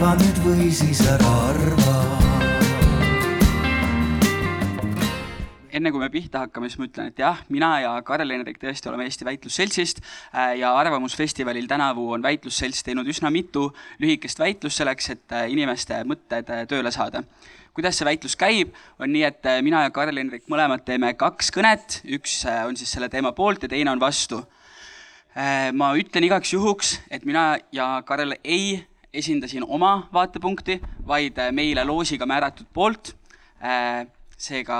arva nüüd või siis ära arva enne kui me pihta hakkame, siis ma ütlen, et jah, mina ja Karl-Henrik tõesti oleme Eesti Väitlusseltsist äh, ja Arvamusfestivalil tänavu on Väitlusselts teinud üsna mitu lühikest väitlust selleks, et äh, inimeste mõtted äh, tööle saada. kuidas see väitlus käib, on nii, et mina ja Karl-Henrik mõlemad teeme kaks kõnet, üks on siis selle teema poolt ja teine on vastu. ma ütlen igaks juhuks, et mina ja Karl ei esinda siin oma vaatepunkti, vaid meile loosiga määratud poolt. seega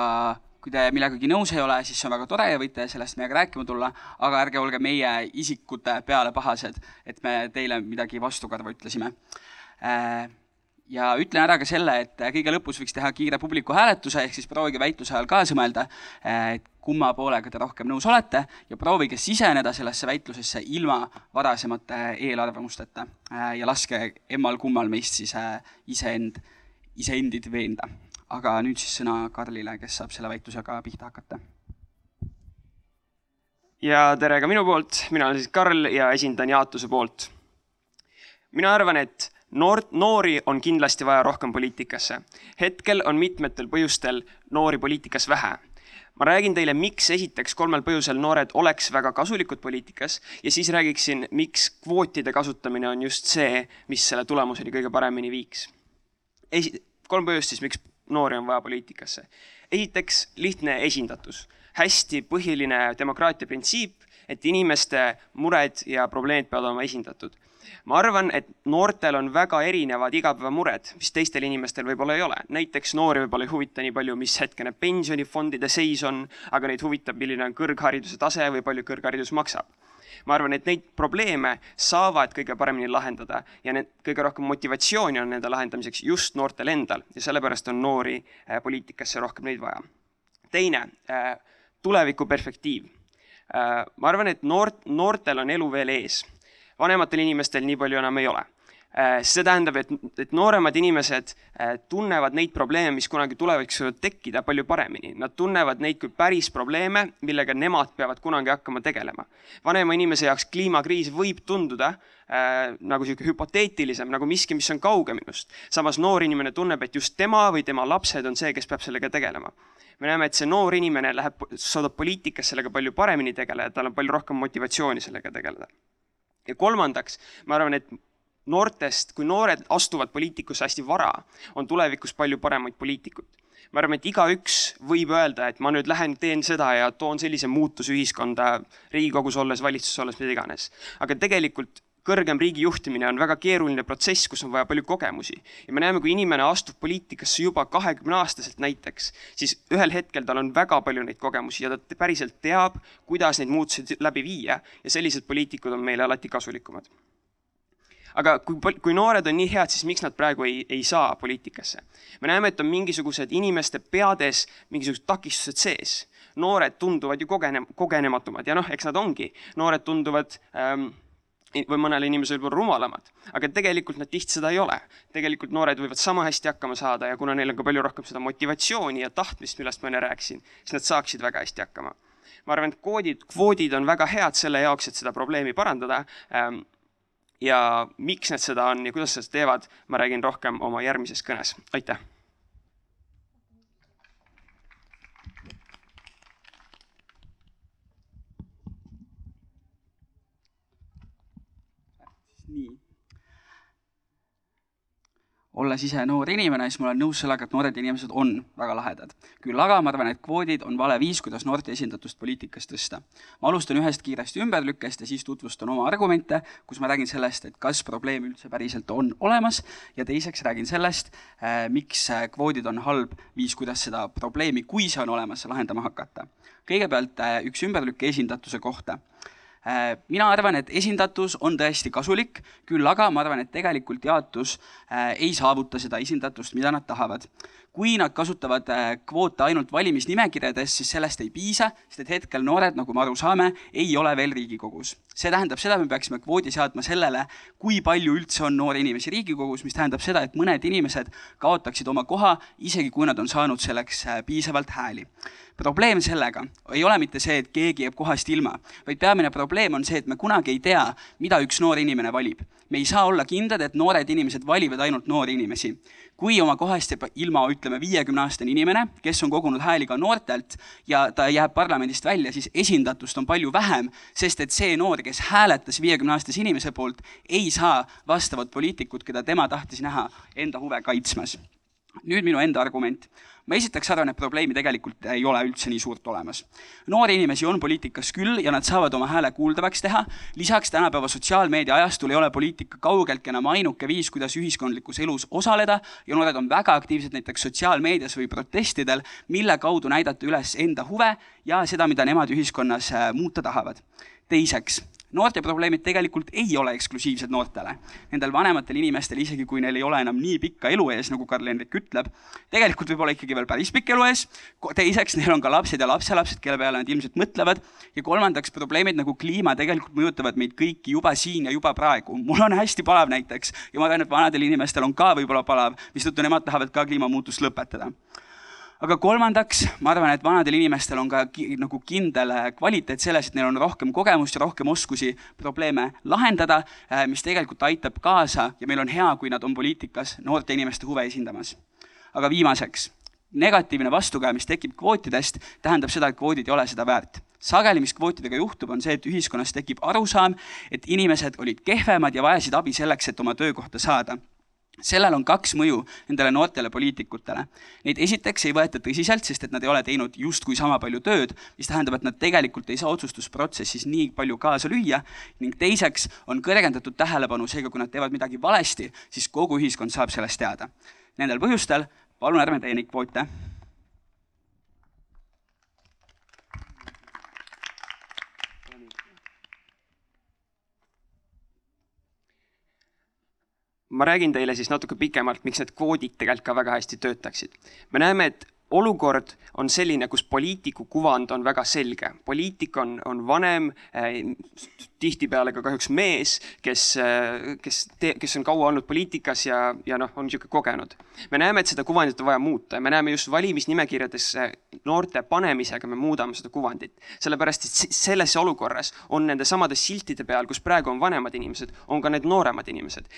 kui te millegagi nõus ei ole, siis see on väga tore ja võite sellest meiega rääkima tulla, aga ärge olge meie isikute peale pahased, et me teile midagi vastukarva ütlesime. Äh, ja ütlen ära ka selle, et kõige lõpus võiks teha kiire publiku hääletuse, ehk siis proovige väitluse ajal kaasa mõelda, äh, et kumma poolega te rohkem nõus olete ja proovige siseneda sellesse väitlusesse ilma varasemate eelarvamusteta äh, ja laske emmal-kummal meist siis iseend, iseendid veenda aga nüüd siis sõna Karlile, kes saab selle väitlusega pihta hakata. ja tere ka minu poolt, mina olen siis Karl ja esindan jaotuse poolt. mina arvan, et noor, noori on kindlasti vaja rohkem poliitikasse. hetkel on mitmetel põhjustel noori poliitikas vähe ma räägin teile, miks esiteks kolmel põhjusel noored oleks väga kasulikud poliitikas ja siis räägiksin, miks kvootide kasutamine on just see, mis selle tulemuseni kõige paremini viiks. esi-, kolm põhjust siis, miks noori on vaja poliitikasse. esiteks lihtne esindatus, hästi põhiline demokraatia printsiip, et inimeste mured ja probleemid peavad olema esindatud. Ma arvan, et noortel on väga erinevad igapäevamured, mis teistel inimestel võib-olla ei ole. näiteks noori võib-olla ei huvita nii palju, mis hetkene pensionifondide seis on, aga neid huvitab, milline on kõrghariduse tase või palju kõrgharidus maksab ma arvan, et neid probleeme saavad kõige paremini lahendada ja need kõige rohkem motivatsiooni on nende lahendamiseks just noortel endal ja sellepärast on noori äh, poliitikasse rohkem neid vaja. teine, äh, tulevikuperspektiiv. Äh, ma arvan, et noort, noortel on elu veel ees. Vanematel inimestel nii palju enam ei ole Äh, see tähendab, et, et nooremad inimesed äh, tunnevad neid probleeme, mis kunagi tulevikus võivad tekkida palju paremini. Nad tunnevad neid kui päris probleeme, millega nemad peavad kunagi hakkama tegelema. vanema inimese jaoks kliimakriis võib tunduda äh, nagu sihuke hüpoteetilisem, nagu miski, mis on kauge minust. samas noor inimene tunneb, et just tema või tema lapsed on see, kes peab sellega tegelema me näeme, et see noor inimene läheb, saadab poliitikas sellega palju paremini tegeleda, tal on palju rohkem motivatsiooni sellega tegeleda. Ja kolmandaks, ma arvan, et noortest, kui noored astuvad poliitikusse hästi vara, on tulevikus palju paremaid poliitikuid. ma arvan, et igaüks võib öelda, et ma nüüd lähen, teen seda ja toon sellise muutuse ühiskonda Riigikogus olles, valitsuses olles, mida iganes. aga tegelikult kõrgem riigi juhtimine on väga keeruline protsess, kus on vaja palju kogemusi. ja me näeme, kui inimene astub poliitikasse juba kahekümne aastaselt näiteks, siis ühel hetkel tal on väga palju neid kogemusi ja ta päriselt teab, kuidas neid muutusi läbi viia ja sellised poliitikud on meile alati kasulikumad aga kui, kui noored on nii head, siis miks nad praegu ei, ei saa poliitikasse? me näeme, et on mingisugused inimeste peades mingisugused takistused sees. noored tunduvad ju kogene-, kogenematumad ja noh, eks nad ongi, noored tunduvad ähm, või mõnele inimesele võib-olla rumalamad, aga tegelikult nad tihti seda ei ole. tegelikult noored võivad sama hästi hakkama saada ja kuna neil on ka palju rohkem seda motivatsiooni ja tahtmist, millest ma enne rääkisin, siis nad saaksid väga hästi hakkama. ma arvan, et koodid, kvoodid on väga head selle jaoks, et seda probleemi parandada ähm, ja miks nad seda on ja kuidas nad seda teevad, ma räägin rohkem oma järgmises kõnes. aitäh! nii olles ise noor inimene, siis ma olen nõus sellega, et noored inimesed on väga lahedad. küll aga ma arvan, et kvoodid on vale viis, kuidas noorte esindatust poliitikas tõsta. ma alustan ühest kiirest ümberlükkest ja siis tutvustan oma argumente, kus ma räägin sellest, et kas probleem üldse päriselt on olemas ja teiseks räägin sellest, eh, miks kvoodid on halb viis, kuidas seda probleemi, kui see on olemas, lahendama hakata. kõigepealt eh, üks ümberlükke esindatuse kohta Äh, mina arvan, et esindatus on tõesti kasulik, küll aga ma arvan, et tegelikult jaotus äh, ei saavuta seda esindatust, mida nad tahavad. Kui nad kasutavad äh, kvoote ainult valimisnimekirjades, siis sellest ei piisa, sest et hetkel noored, nagu me aru saame, ei ole veel Riigikogus. see tähendab seda, et me peaksime kvoodi seadma sellele, kui palju üldse on noori inimesi Riigikogus, mis tähendab seda, et mõned inimesed kaotaksid oma koha, isegi kui nad on saanud selleks äh, piisavalt hääli probleem sellega ei ole mitte see, et keegi jääb kohast ilma, vaid peamine probleem on see, et me kunagi ei tea, mida üks noor inimene valib. me ei saa olla kindlad, et noored inimesed valivad ainult noori inimesi. kui oma kohast jääb ilma, ütleme, viiekümneaastane inimene, kes on kogunud hääli ka noortelt ja ta jääb parlamendist välja, siis esindatust on palju vähem, sest et see noor, kes hääletas viiekümneaastase inimese poolt, ei saa vastavat poliitikut, keda tema tahtis näha enda huve kaitsmas. nüüd minu enda argument ma esiteks arvan, et probleemi tegelikult ei ole üldse nii suurt olemas. noori inimesi on poliitikas küll ja nad saavad oma hääle kuuldavaks teha. lisaks tänapäeva sotsiaalmeedia ajastul ei ole poliitika kaugeltki enam ainuke viis, kuidas ühiskondlikus elus osaleda ja noored on väga aktiivsed näiteks sotsiaalmeedias või protestidel, mille kaudu näidata üles enda huve ja seda, mida nemad ühiskonnas äh, muuta tahavad. teiseks noorte probleemid tegelikult ei ole eksklusiivsed noortele. Nendel vanematel inimestel, isegi kui neil ei ole enam nii pikka elu ees, nagu Karl-Hendrik ütleb, tegelikult võib olla ikkagi veel päris pikk elu ees. teiseks, neil on ka lapsed ja lapselapsed, kelle peale nad ilmselt mõtlevad. ja kolmandaks, probleemid nagu kliima tegelikult mõjutavad meid kõiki juba siin ja juba praegu. mul on hästi palav näiteks ja ma tean, et vanadel inimestel on ka võib-olla palav, mistõttu nemad tahavad ka kliimamuutust lõpetada aga kolmandaks, ma arvan, et vanadel inimestel on ka ki, nagu kindel äh, kvaliteet selles, et neil on rohkem kogemust ja rohkem oskusi probleeme lahendada, äh, mis tegelikult aitab kaasa ja meil on hea, kui nad on poliitikas noorte inimeste huve esindamas. aga viimaseks, negatiivne vastukäe, mis tekib kvootidest, tähendab seda, et kvoodid ei ole seda väärt sageli, mis kvootidega juhtub, on see, et ühiskonnas tekib arusaam, et inimesed olid kehvemad ja vajasid abi selleks, et oma töökohta saada sellel on kaks mõju nendele noortele poliitikutele. Neid esiteks ei võeta tõsiselt, sest et nad ei ole teinud justkui sama palju tööd, mis tähendab, et nad tegelikult ei saa otsustusprotsessis nii palju kaasa lüüa ning teiseks on kõrgendatud tähelepanu, seega kui nad teevad midagi valesti, siis kogu ühiskond saab sellest teada. Nendel põhjustel palun ärme tee neid kvoote ma räägin teile siis natuke pikemalt, miks need kvoodid tegelikult ka väga hästi töötaksid. me näeme, et olukord on selline, kus poliitiku kuvand on väga selge. poliitik on, on vanem äh,, tihtipeale ka kahjuks mees, kes äh,, kes, kes on kaua olnud poliitikas ja, ja noh, on niisugune kogenud. me näeme, et seda kuvandit on vaja muuta ja me näeme just valimisnimekirjades noorte panemisega me muudame seda kuvandit. sellepärast, et selles olukorras on nende samade siltide peal, kus praegu on vanemad inimesed, on ka need nooremad inimesed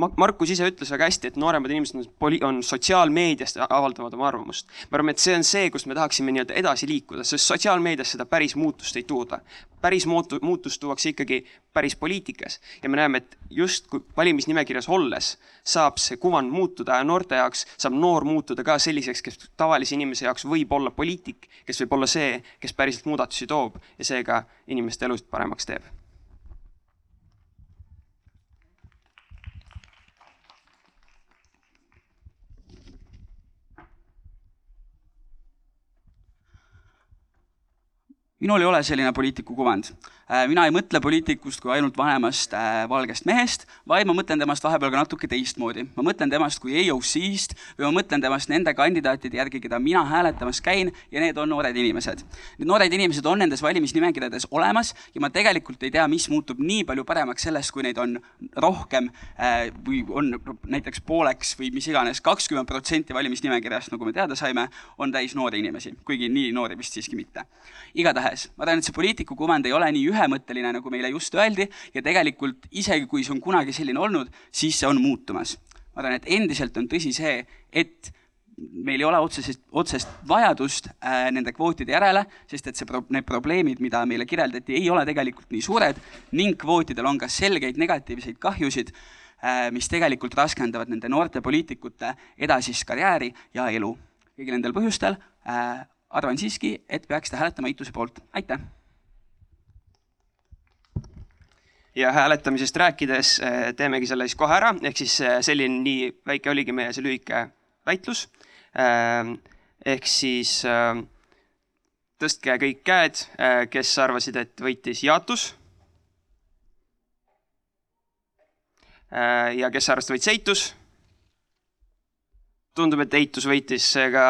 Markus ise ütles väga hästi, et nooremad inimesed on, poli-, on sotsiaalmeediast avaldavad oma arvamust. me arvame, et see on see, kus me tahaksime nii-öelda edasi liikuda, sest sotsiaalmeedias seda päris muutust ei tooda. päris muutu-, muutust tuuakse ikkagi päris poliitikas ja me näeme, et just kui valimisnimekirjas olles saab see kuvand muutuda ja noorte jaoks saab noor muutuda ka selliseks, kes tavalise inimese jaoks võib olla poliitik, kes võib olla see, kes päriselt muudatusi toob ja seega inimeste elust paremaks teeb minul ei ole selline poliitiku kuvand. Äh, mina ei mõtle poliitikust kui ainult vanemast äh, valgest mehest, vaid ma mõtlen temast vahepeal ka natuke teistmoodi. ma mõtlen temast kui EOC-st või ma mõtlen temast nende kandidaatide järgi, keda mina hääletamas käin ja need on noored inimesed. Need noored inimesed on nendes valimisnimekirjades olemas ja ma tegelikult ei tea, mis muutub nii palju paremaks sellest, kui neid on rohkem äh, või on näiteks pooleks või mis iganes, kakskümmend protsenti valimisnimekirjast, nagu me teada saime, on täis noori inimesi, kuigi nii noori vist siiski mitte. igatahes, ma arvan, et see poliitiku kuvand ei ole nii ühe ühemõtteline, nagu meile just öeldi, ja tegelikult isegi kui see on kunagi selline olnud, siis see on muutumas. ma arvan, et endiselt on tõsi see, et meil ei ole otsesest, otsest vajadust äh, nende kvootide järele, sest et see pro-, need probleemid, mida meile kirjeldati, ei ole tegelikult nii suured ning kvootidel on ka selgeid negatiivseid kahjusid äh,, mis tegelikult raskendavad nende noorte poliitikute edasist karjääri ja elu. kõigil nendel põhjustel äh, arvan siiski, et peaksite hääletama Eituse poolt, aitäh! Ja hääletamisest rääkides eh, teemegi selle siis kohe ära, ehk siis eh, selline, nii väike oligi meie see lühike väitlus. Eh, ehk siis tõstke kõik käed, kes arvasid, et võitis jaatus. ja kes arvasid, võitis eitus. tundub, et eitus võitis, seega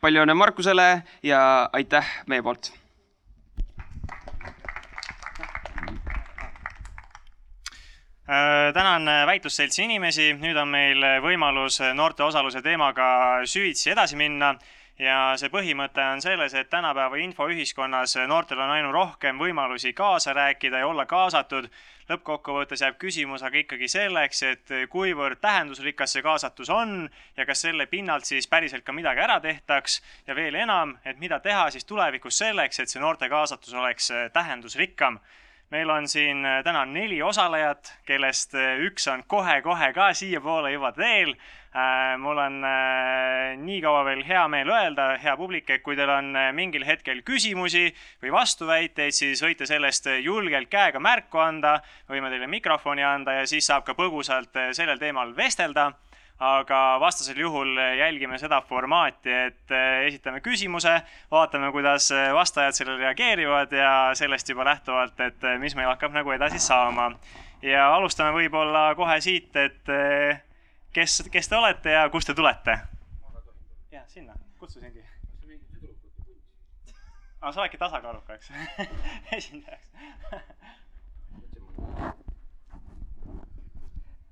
palju õnne Markusele ja aitäh meie poolt. Tänan väitlusseltsi inimesi, nüüd on meil võimalus noorte osaluse teemaga süvitsi edasi minna. Ja see põhimõte on selles, et tänapäeva infoühiskonnas noortel on aina rohkem võimalusi kaasa rääkida ja olla kaasatud. lõppkokkuvõttes jääb küsimus aga ikkagi selleks, et kuivõrd tähendusrikas see kaasatus on ja kas selle pinnalt siis päriselt ka midagi ära tehtaks. Ja veel enam, et mida teha siis tulevikus selleks, et see noorte kaasatus oleks tähendusrikkam meil on siin täna neli osalejat, kellest üks on kohe-kohe ka siiapoole juba teel. Äh, mul on äh, nii kaua veel hea meel öelda, hea publik, et kui teil on äh, mingil hetkel küsimusi või vastuväiteid, siis võite sellest julgelt käega märku anda, võime teile mikrofoni anda ja siis saab ka põgusalt sellel teemal vestelda aga vastasel juhul jälgime seda formaati, et esitame küsimuse, vaatame, kuidas vastajad sellele reageerivad ja sellest juba lähtuvalt, et mis meil hakkab nagu edasi saama. ja alustame võib-olla kohe siit, et kes, kes te olete ja kust te tulete? ja sinna, kutsusingi. aga sa oledki tasakaalukaks esindajaks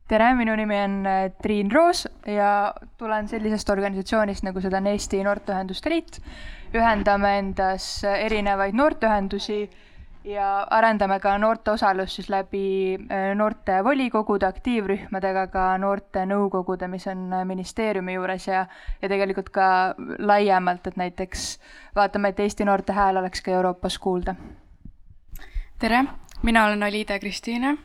tere, minu nimi on äh, Triin Roos ja tulen sellisest organisatsioonist, nagu seda on Eesti Noorteühenduste Liit. ühendame endas erinevaid noorteühendusi ja arendame ka noorte osalust siis läbi äh, noortevolikogude, aktiivrühmadega, ka noortenõukogude, mis on äh, ministeeriumi juures ja, ja tegelikult ka laiemalt, et näiteks vaatame, et Eesti noorte hääl oleks ka Euroopas kuulda. tere, mina olen Alida Kristiine,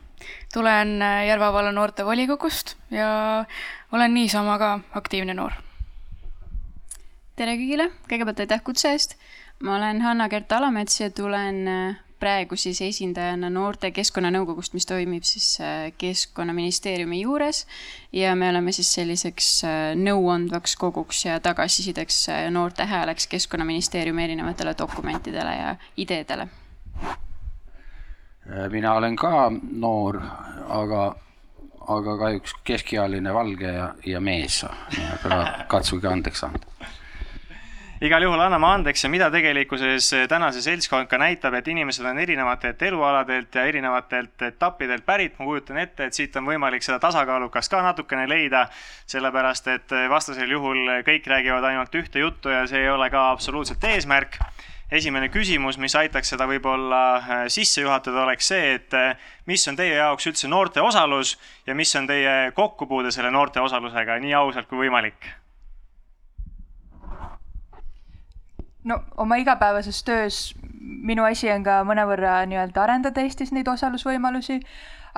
tulen äh, Järva valla noortevolikogust ja olen niisama ka aktiivne noor. tere kõigile, kõigepealt aitäh kutse eest. ma olen Hanna-Gert Alamets ja tulen praegu siis esindajana Noorte Keskkonnanõukogust, mis toimib siis äh, Keskkonnaministeeriumi juures ja me oleme siis selliseks äh, nõuandvaks koguks ja tagasisideks äh, noorte hääleks Keskkonnaministeeriumi erinevatele dokumentidele ja ideedele. Mina olen ka noor, aga, aga kahjuks keskealine, valge ja, ja mees, katsuge andeks anda. Igal juhul anname andeks ja mida tegelikkuses tänase seltskond ka näitab, et inimesed on erinevatelt elualadelt ja erinevatelt etappidelt pärit. ma kujutan ette, et siit on võimalik seda tasakaalukast ka natukene leida, sellepärast et vastasel juhul kõik räägivad ainult ühte juttu ja see ei ole ka absoluutselt eesmärk esimene küsimus, mis aitaks seda võib-olla äh, sisse juhatada, oleks see, et äh, mis on teie jaoks üldse noorte osalus ja mis on teie kokkupuude selle noorte osalusega, nii ausalt kui võimalik? No oma igapäevases töös minu asi on ka mõnevõrra nii-öelda arendada Eestis neid osalusvõimalusi,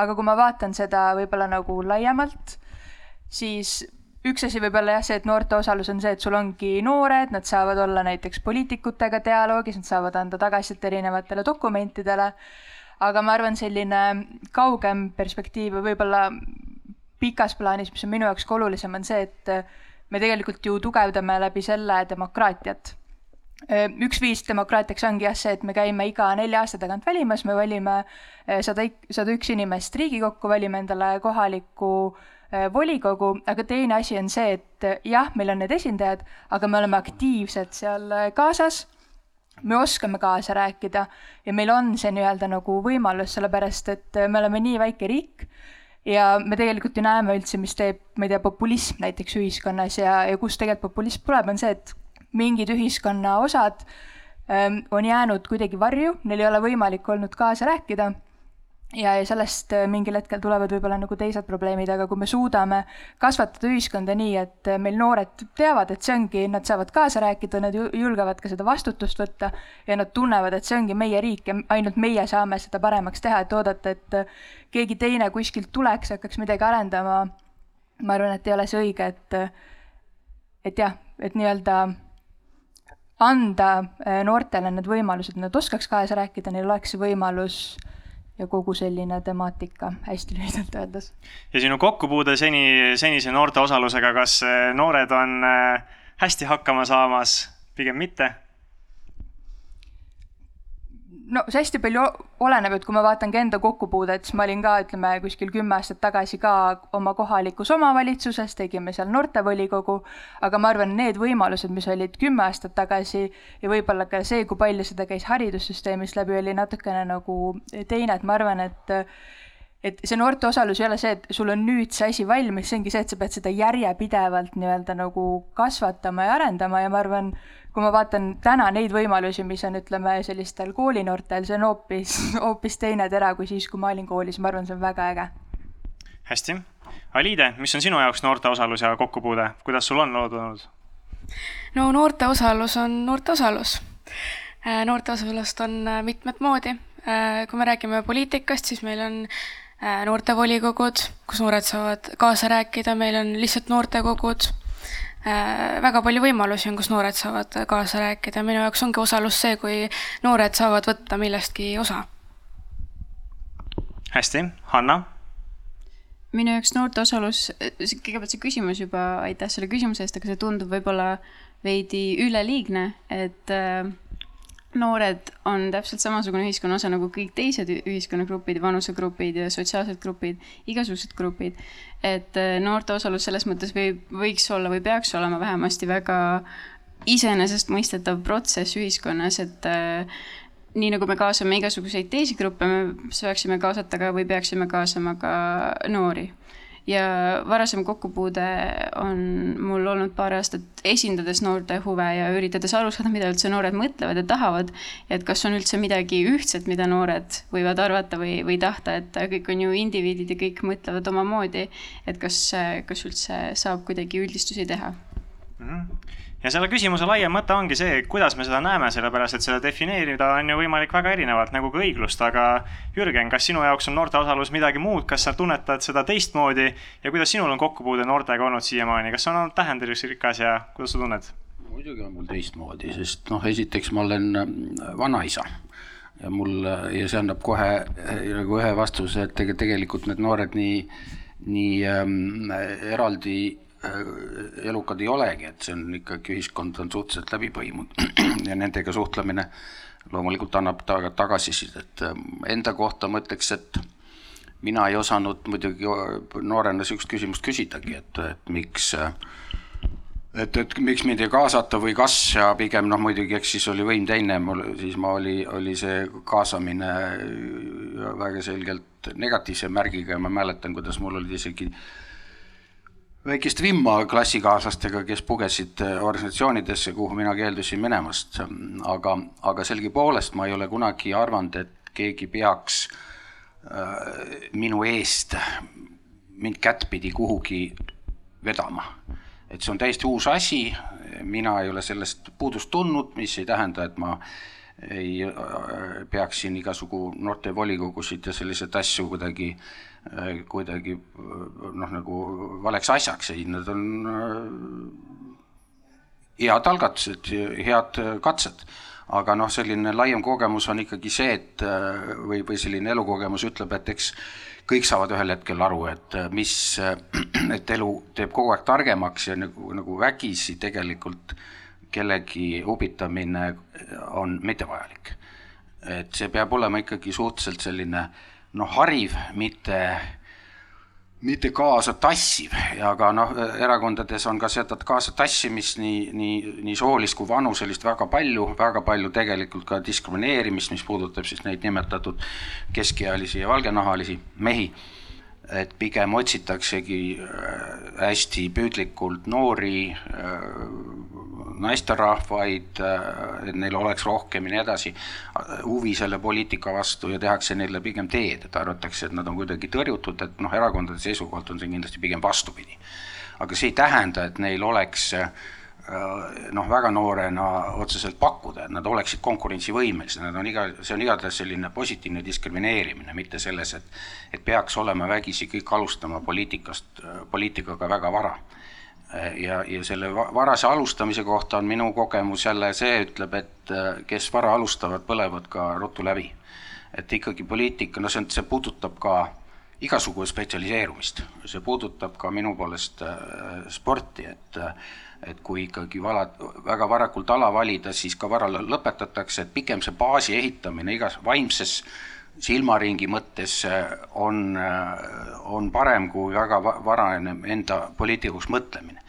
aga kui ma vaatan seda võib-olla nagu laiemalt, siis üks asi võib olla jah, see, et noorte osalus on see, et sul ongi noored, nad saavad olla näiteks poliitikutega dialoogis, nad saavad anda tagasisidet erinevatele dokumentidele, aga ma arvan, selline kaugem perspektiiv või võib-olla pikas plaanis, mis on minu jaoks ka olulisem, on see, et me tegelikult ju tugevdame läbi selle demokraatiat. Üks viis demokraatiaks ongi jah see, et me käime iga nelja aasta tagant valimas, me valime sada, sada üks inimest Riigikokku, valime endale kohaliku volikogu, aga teine asi on see, et jah, meil on need esindajad, aga me oleme aktiivsed seal kaasas, me oskame kaasa rääkida ja meil on see nii-öelda nagu võimalus, sellepärast et me oleme nii väike riik ja me tegelikult ju näeme üldse, mis teeb, ma ei tea, populism näiteks ühiskonnas ja, ja kust tegelikult populism tuleb, on see, et mingid ühiskonna osad ähm, on jäänud kuidagi varju, neil ei ole võimalik olnud kaasa rääkida ja, ja sellest äh, mingil hetkel tulevad võib-olla nagu teised probleemid, aga kui me suudame kasvatada ühiskonda nii, et äh, meil noored teavad, et see ongi, nad saavad kaasa rääkida, nad julgevad ka seda vastutust võtta ja nad tunnevad, et see ongi meie riik ja ainult meie saame seda paremaks teha, et oodata, et äh, keegi teine kuskilt tuleks hakkaks midagi arendama. ma arvan, et ei ole see õige, et, et jah, et nii-öelda anda äh, noortele need võimalused, nad oskaks kaasa rääkida, neil oleks see võimalus ja kogu selline temaatika, hästi lühidalt öeldes. ja sinu kokkupuude seni, senise noorte osalusega, kas äh, noored on äh, hästi hakkama saamas, pigem mitte? No see hästi palju oleneb, et kui ma vaatan ka enda kokkupuudet, siis ma olin ka, ütleme, kuskil kümme aastat tagasi ka oma kohalikus omavalitsuses, tegime seal noortevolikogu, aga ma arvan, need võimalused, mis olid kümme aastat tagasi ja võib-olla ka see, kui palju seda käis haridussüsteemist läbi, oli natukene nagu teine, et ma arvan, et et see noorte osalus ei ole see, et sul on nüüd see asi valmis, see ongi see, et sa pead seda järjepidevalt nii-öelda nagu kasvatama ja arendama ja ma arvan, kui ma vaatan täna neid võimalusi, mis on, ütleme, sellistel koolinoortel, see on hoopis, hoopis teine tera kui siis, kui ma olin koolis, ma arvan, see on väga äge. hästi. Aliide, mis on sinu jaoks noorte osalus ja kokkupuude, kuidas sul on lood olnud? no noorte osalus on noorte osalus. Äh, noorte osalust on äh, mitmet moodi. Äh, kui me räägime poliitikast, siis meil on noortevolikogud, kus noored saavad kaasa rääkida, meil on lihtsalt noortekogud väga palju võimalusi on, kus noored saavad kaasa rääkida, minu jaoks ongi osalus see, kui noored saavad võtta millestki osa. hästi, Hanna? minu jaoks noorte osalus, kõigepealt see küsimus juba, aitäh selle küsimuse eest, aga see tundub võib-olla veidi üleliigne, et äh, noored on täpselt samasugune ühiskonna osa nagu kõik teised ühiskonnagrupid, vanusegrupid ja sotsiaalsed grupid, igasugused grupid. Et äh, noorte osalus selles mõttes võib, võiks olla või peaks olema vähemasti väga iseenesestmõistetav protsess ühiskonnas, et äh, nii nagu me kaasame igasuguseid teisi gruppe, me peaksime kaasata ka või peaksime kaasama ka noori ja varasem kokkupuude on mul olnud paar aastat esindades noorte huve ja üritades aru saada, mida üldse noored mõtlevad ja tahavad. et kas on üldse midagi ühtset, mida noored võivad arvata või, või tahta, et kõik on ju indiviidid ja kõik mõtlevad omamoodi. et kas, kas üldse saab kuidagi üldistusi teha mm? -hmm ja selle küsimuse laiem mõte ongi see, kuidas me seda näeme, sellepärast et seda defineerida on ju võimalik väga erinevalt, nagu ka õiglust, aga Jürgen, kas sinu jaoks on noorte osalus midagi muud, kas sa tunnetad seda teistmoodi? Ja kuidas sinul on kokkupuude noortega olnud siiamaani, kas on olnud tähendusrikas ja kuidas sa tunned? muidugi on mul teistmoodi, sest noh, esiteks ma olen äh, vanaisa. Ja mul ja see annab kohe äh, nagu ühe vastuse, et tegelikult need noored nii, nii ähm, eraldi Äh, elukad ei olegi, et see on ikkagi, ühiskond on suhteliselt läbi põimunud ja nendega suhtlemine loomulikult annab ta tagasisidet. Enda kohta ma ütleks, et mina ei osanud muidugi noorena niisugust küsimust küsidagi, et, et miks et, et miks mind ei kaasata või kas ja pigem noh, muidugi eks siis oli võim teine, mul siis ma oli, oli see kaasamine väga selgelt negatiivse märgiga ja ma mäletan, kuidas mul olid isegi äh, väikest vimma klassikaaslastega, kes pugesid äh, organisatsioonidesse, kuhu mina keeldusin minemast, aga, aga sellegipoolest ma ei ole kunagi arvanud, et keegi peaks äh, minu eest mind kättpidi kuhugi vedama. et see on täiesti uus asi, mina ei ole sellest puudust tundnud, mis ei tähenda, et ma ei äh, peaks siin igasugu noortevolikogusid ja selliseid asju kuidagi äh, Äh, kuidagi noh, nagu valeks asjaks, ei, need on äh, head algatused, head katsed. aga noh, selline laiem kogemus on ikkagi see, et äh, või, või selline elukogemus ütleb, et eks kõik saavad ühel hetkel aru, et mis, et elu teeb kogu aeg targemaks ja nagu, nagu vägisi tegelikult kellegi upitamine on mittevajalik. et see peab olema ikkagi suhteliselt selline noh, hariv, mitte, mitte kaasa tassiv ja ka noh, erakondades on ka seda kaasa tassimist nii, nii, nii soolist kui vanuselist väga palju, väga palju tegelikult ka diskrimineerimist, mis puudutab siis neid nimetatud keskealisi ja valgenahalisi mehi et pigem otsitaksegi äh, hästi püüdlikult noori äh, naisterahvaid, äh, et neil oleks rohkem ja nii edasi, huvi selle poliitika vastu ja tehakse neile pigem teed, et arvatakse, et nad on kuidagi tõrjutud, et noh, erakondade seisukohalt on see kindlasti pigem vastupidi. aga see ei tähenda, et neil oleks äh, noh, väga noorena otseselt pakkuda, et nad oleksid konkurentsivõimelised, nad on iga, see on igatahes selline positiivne diskrimineerimine, mitte selles, et et peaks olema vägisi kõik alustama poliitikast, poliitikaga väga vara. ja, ja selle varase alustamise kohta on minu kogemus jälle see, ütleb, et kes vara alustavad, põlevad ka ruttu läbi. et ikkagi poliitika, no see on, see puudutab ka igasugu spetsialiseerumist. see puudutab ka minu poolest sporti, et et kui ikkagi vala, väga varakult ala valida, siis ka vara lõpetatakse, et pikem see baasi ehitamine igas vaimses silmaringi mõttes on, on parem kui väga varajane enda poliitikuks mõtlemine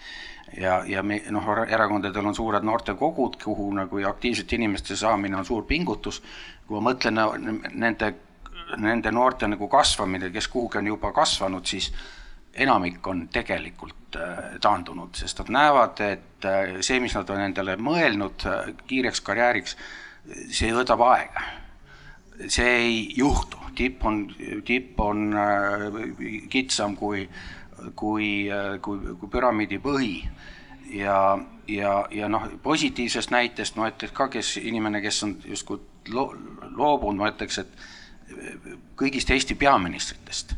ja, ja me noh, erakondadel on suured noortekogud, kuhu nagu aktiivsete inimeste saamine on suur pingutus. kui ma mõtlen nende, nende noorte nagu kasvamine, kes kuhugi on juba kasvanud, siis enamik on tegelikult äh, taandunud, sest nad näevad, et äh, see, mis nad on endale mõelnud äh, kiireks karjääriks, see võtab aega. see ei juhtu, tipp on, tipp on kitsam kui kui, kui, kui püramiidi põhi. Ja, ja, ja noh, positiivsest näitest ma ütleks ka, kes inimene, kes on justkui lo, loobunud, ma ütleks, et kõigist Eesti peaministritest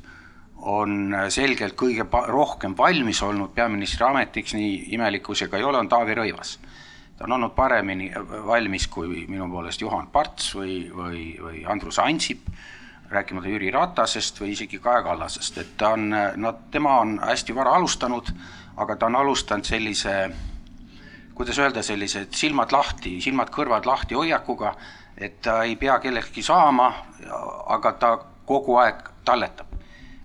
on selgelt kõige rohkem valmis olnud peaministri ametiks, nii imelik kui see ka ei ole, on Taavi Rõivas. ta on olnud paremini valmis kui minu poolest Juhan Parts või, või, või Andrus Ansip rääkimata Jüri Ratasest või isegi Kaja Kallasest, et ta on, no tema on hästi vara alustanud, aga ta on alustanud sellise, kuidas öelda, sellised silmad lahti, silmad-kõrvad lahti hoiakuga, et ta ei pea kelleltki saama, aga ta kogu aeg talletab.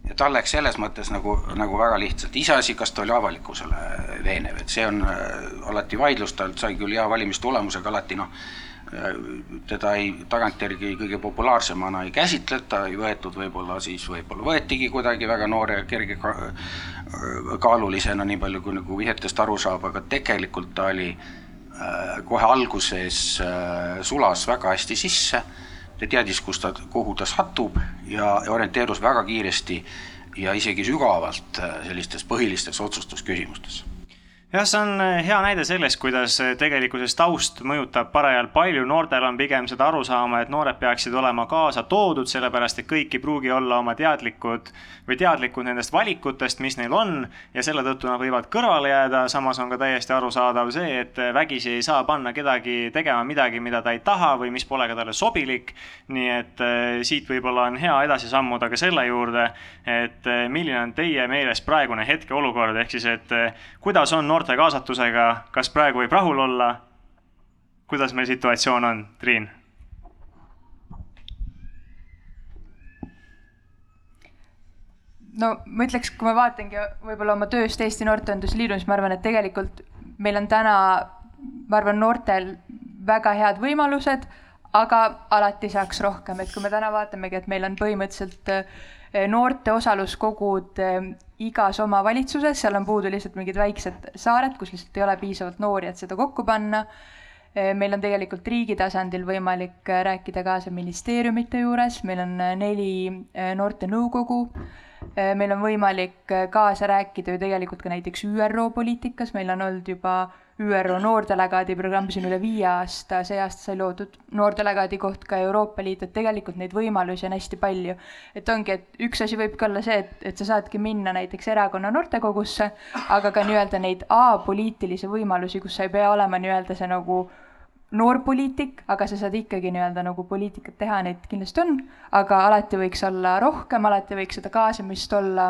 Ja tal läks selles mõttes nagu, nagu väga lihtsalt, iseasi, kas ta oli avalikkusele veenev, et see on äh, alati vaidlus, ta sai küll hea valimistulemusega alati noh, teda ei, tagantjärgi kõige populaarsemana ei käsitleta, ei võetud võib-olla siis, võib-olla võetigi kuidagi väga noore kerge ka, kaalulisena, nii palju kui nagu vihjetest aru saab, aga tegelikult ta oli äh, kohe alguses äh, sulas väga hästi sisse, ta teadis, kus ta, kuhu ta satub ja orienteerus väga kiiresti ja isegi sügavalt äh, sellistes põhilistes otsustusküsimustes jah, see on eh, hea näide sellest, kuidas eh, tegelikkuses taust mõjutab parajalt palju, noortel on pigem seda arusaama, et noored peaksid olema kaasa toodud, sellepärast et kõik ei pruugi olla oma teadlikud või teadlikud nendest valikutest, mis neil on ja selle tõttu nad võivad kõrvale jääda, samas on ka täiesti arusaadav see, et eh, vägisi ei saa panna kedagi tegema midagi, mida ta ei taha või mis pole ka talle sobilik. nii et siit võib-olla on hea edasi sammuda ka selle juurde, et milline on teie meelest praegune hetkeolukord, ehk siis, et kuidas on noor noorte kaasatusega, kas praegu võib rahul olla? kuidas meil situatsioon on, Triin? no ma ütleks, kui ma vaatangi võib-olla oma tööst Eesti Noorteühenduste Liidus, ma arvan, et tegelikult meil on täna, ma arvan, noortel väga head võimalused, aga alati saaks rohkem, et kui me täna vaatamegi, et meil on põhimõtteliselt eh, noorte osaluskogud eh, igas omavalitsuses, seal on puudu lihtsalt mingid väiksed saared, kus lihtsalt ei ole piisavalt noori, et seda kokku panna. meil on tegelikult riigi tasandil võimalik rääkida kaasa ministeeriumite juures, meil on neli noortenõukogu. Meil on võimalik kaasa rääkida ju tegelikult ka näiteks ÜRO poliitikas, meil on olnud juba ÜRO noordelegaadi programm siin üle viie aasta, see aasta sai loodud noordelegaadi koht ka Euroopa Liit, et tegelikult neid võimalusi on hästi palju. et ongi, et üks asi võibki olla see, et, et sa saadki minna näiteks erakonna noortekogusse, aga ka nii-öelda neid apoliitilisi võimalusi, kus sa ei pea olema nii-öelda see nagu noorpoliitik, aga sa saad ikkagi nii-öelda nagu poliitikat teha, neid kindlasti on, aga alati võiks olla rohkem, alati võiks seda kaasamist olla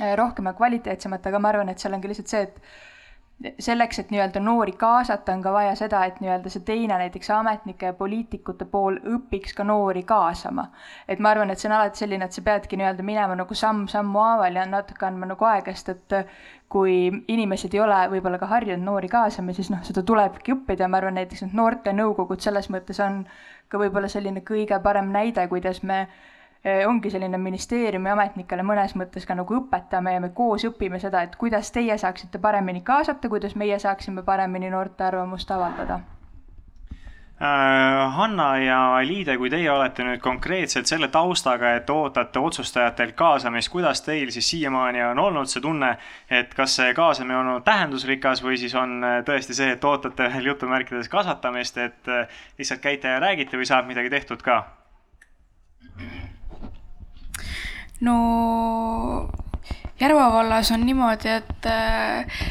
eh, rohkem ja kvaliteetsemat, aga ma arvan, et seal ongi lihtsalt see, et selleks, et nii-öelda noori kaasata, on ka vaja seda, et nii-öelda see teine näiteks ametnike ja poliitikute pool õpiks ka noori kaasama. et ma arvan, et see on alati selline, et sa peadki nii-öelda minema nagu samm-sammu haaval ja natuke andma nagu aega, sest et kui inimesed ei ole võib-olla ka harjunud noori kaasama, siis noh, seda tulebki õppida ma arvan, näiteks need noortenõukogud selles mõttes on ka võib-olla selline kõige parem näide, kuidas me ongi selline ministeeriumi ametnikele mõnes mõttes ka nagu õpetame ja me koos õpime seda, et kuidas teie saaksite paremini kaasata, kuidas meie saaksime paremini noorte arvamust avaldada äh, Hanna ja Liide, kui teie olete nüüd konkreetselt selle taustaga, et ootate otsustajatelt kaasamist, kuidas teil siis siiamaani on olnud see tunne, et kas see kaasamine on olnud tähendusrikas või siis on äh, tõesti see, et ootate veel jutumärkides kasvatamist, et äh, lihtsalt käite ja räägite või saab midagi tehtud ka? No Järva vallas on niimoodi, et äh,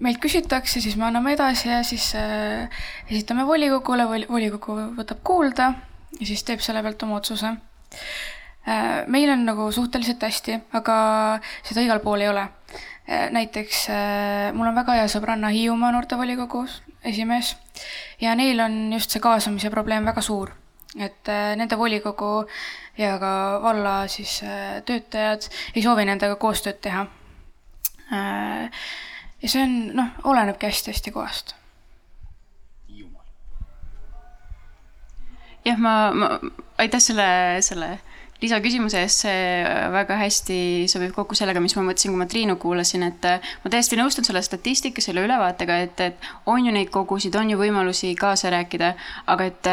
meilt küsitakse, siis me anname edasi ja siis äh, esitame volikogule, volikogu võtab kuulda ja siis teeb selle pealt oma otsuse. Äh, meil on nagu suhteliselt hästi, aga seda igal pool ei ole. Näiteks mul on väga hea sõbranna Hiiumaa noortevolikogu esimees ja neil on just see kaasamise probleem väga suur. et nende volikogu ja ka valla siis töötajad ei soovi nendega koostööd teha. ja see on, noh, olenebki hästi-hästi kohast jah, ma, ma, aitäh selle, selle lisaküsimuse eest, see väga hästi sobib kokku sellega, mis ma mõtlesin, kui ma Triinu kuulasin, et ma täiesti nõustun selle statistika, selle ülevaatega, et, et on ju neid kogusid, on ju võimalusi kaasa rääkida, aga et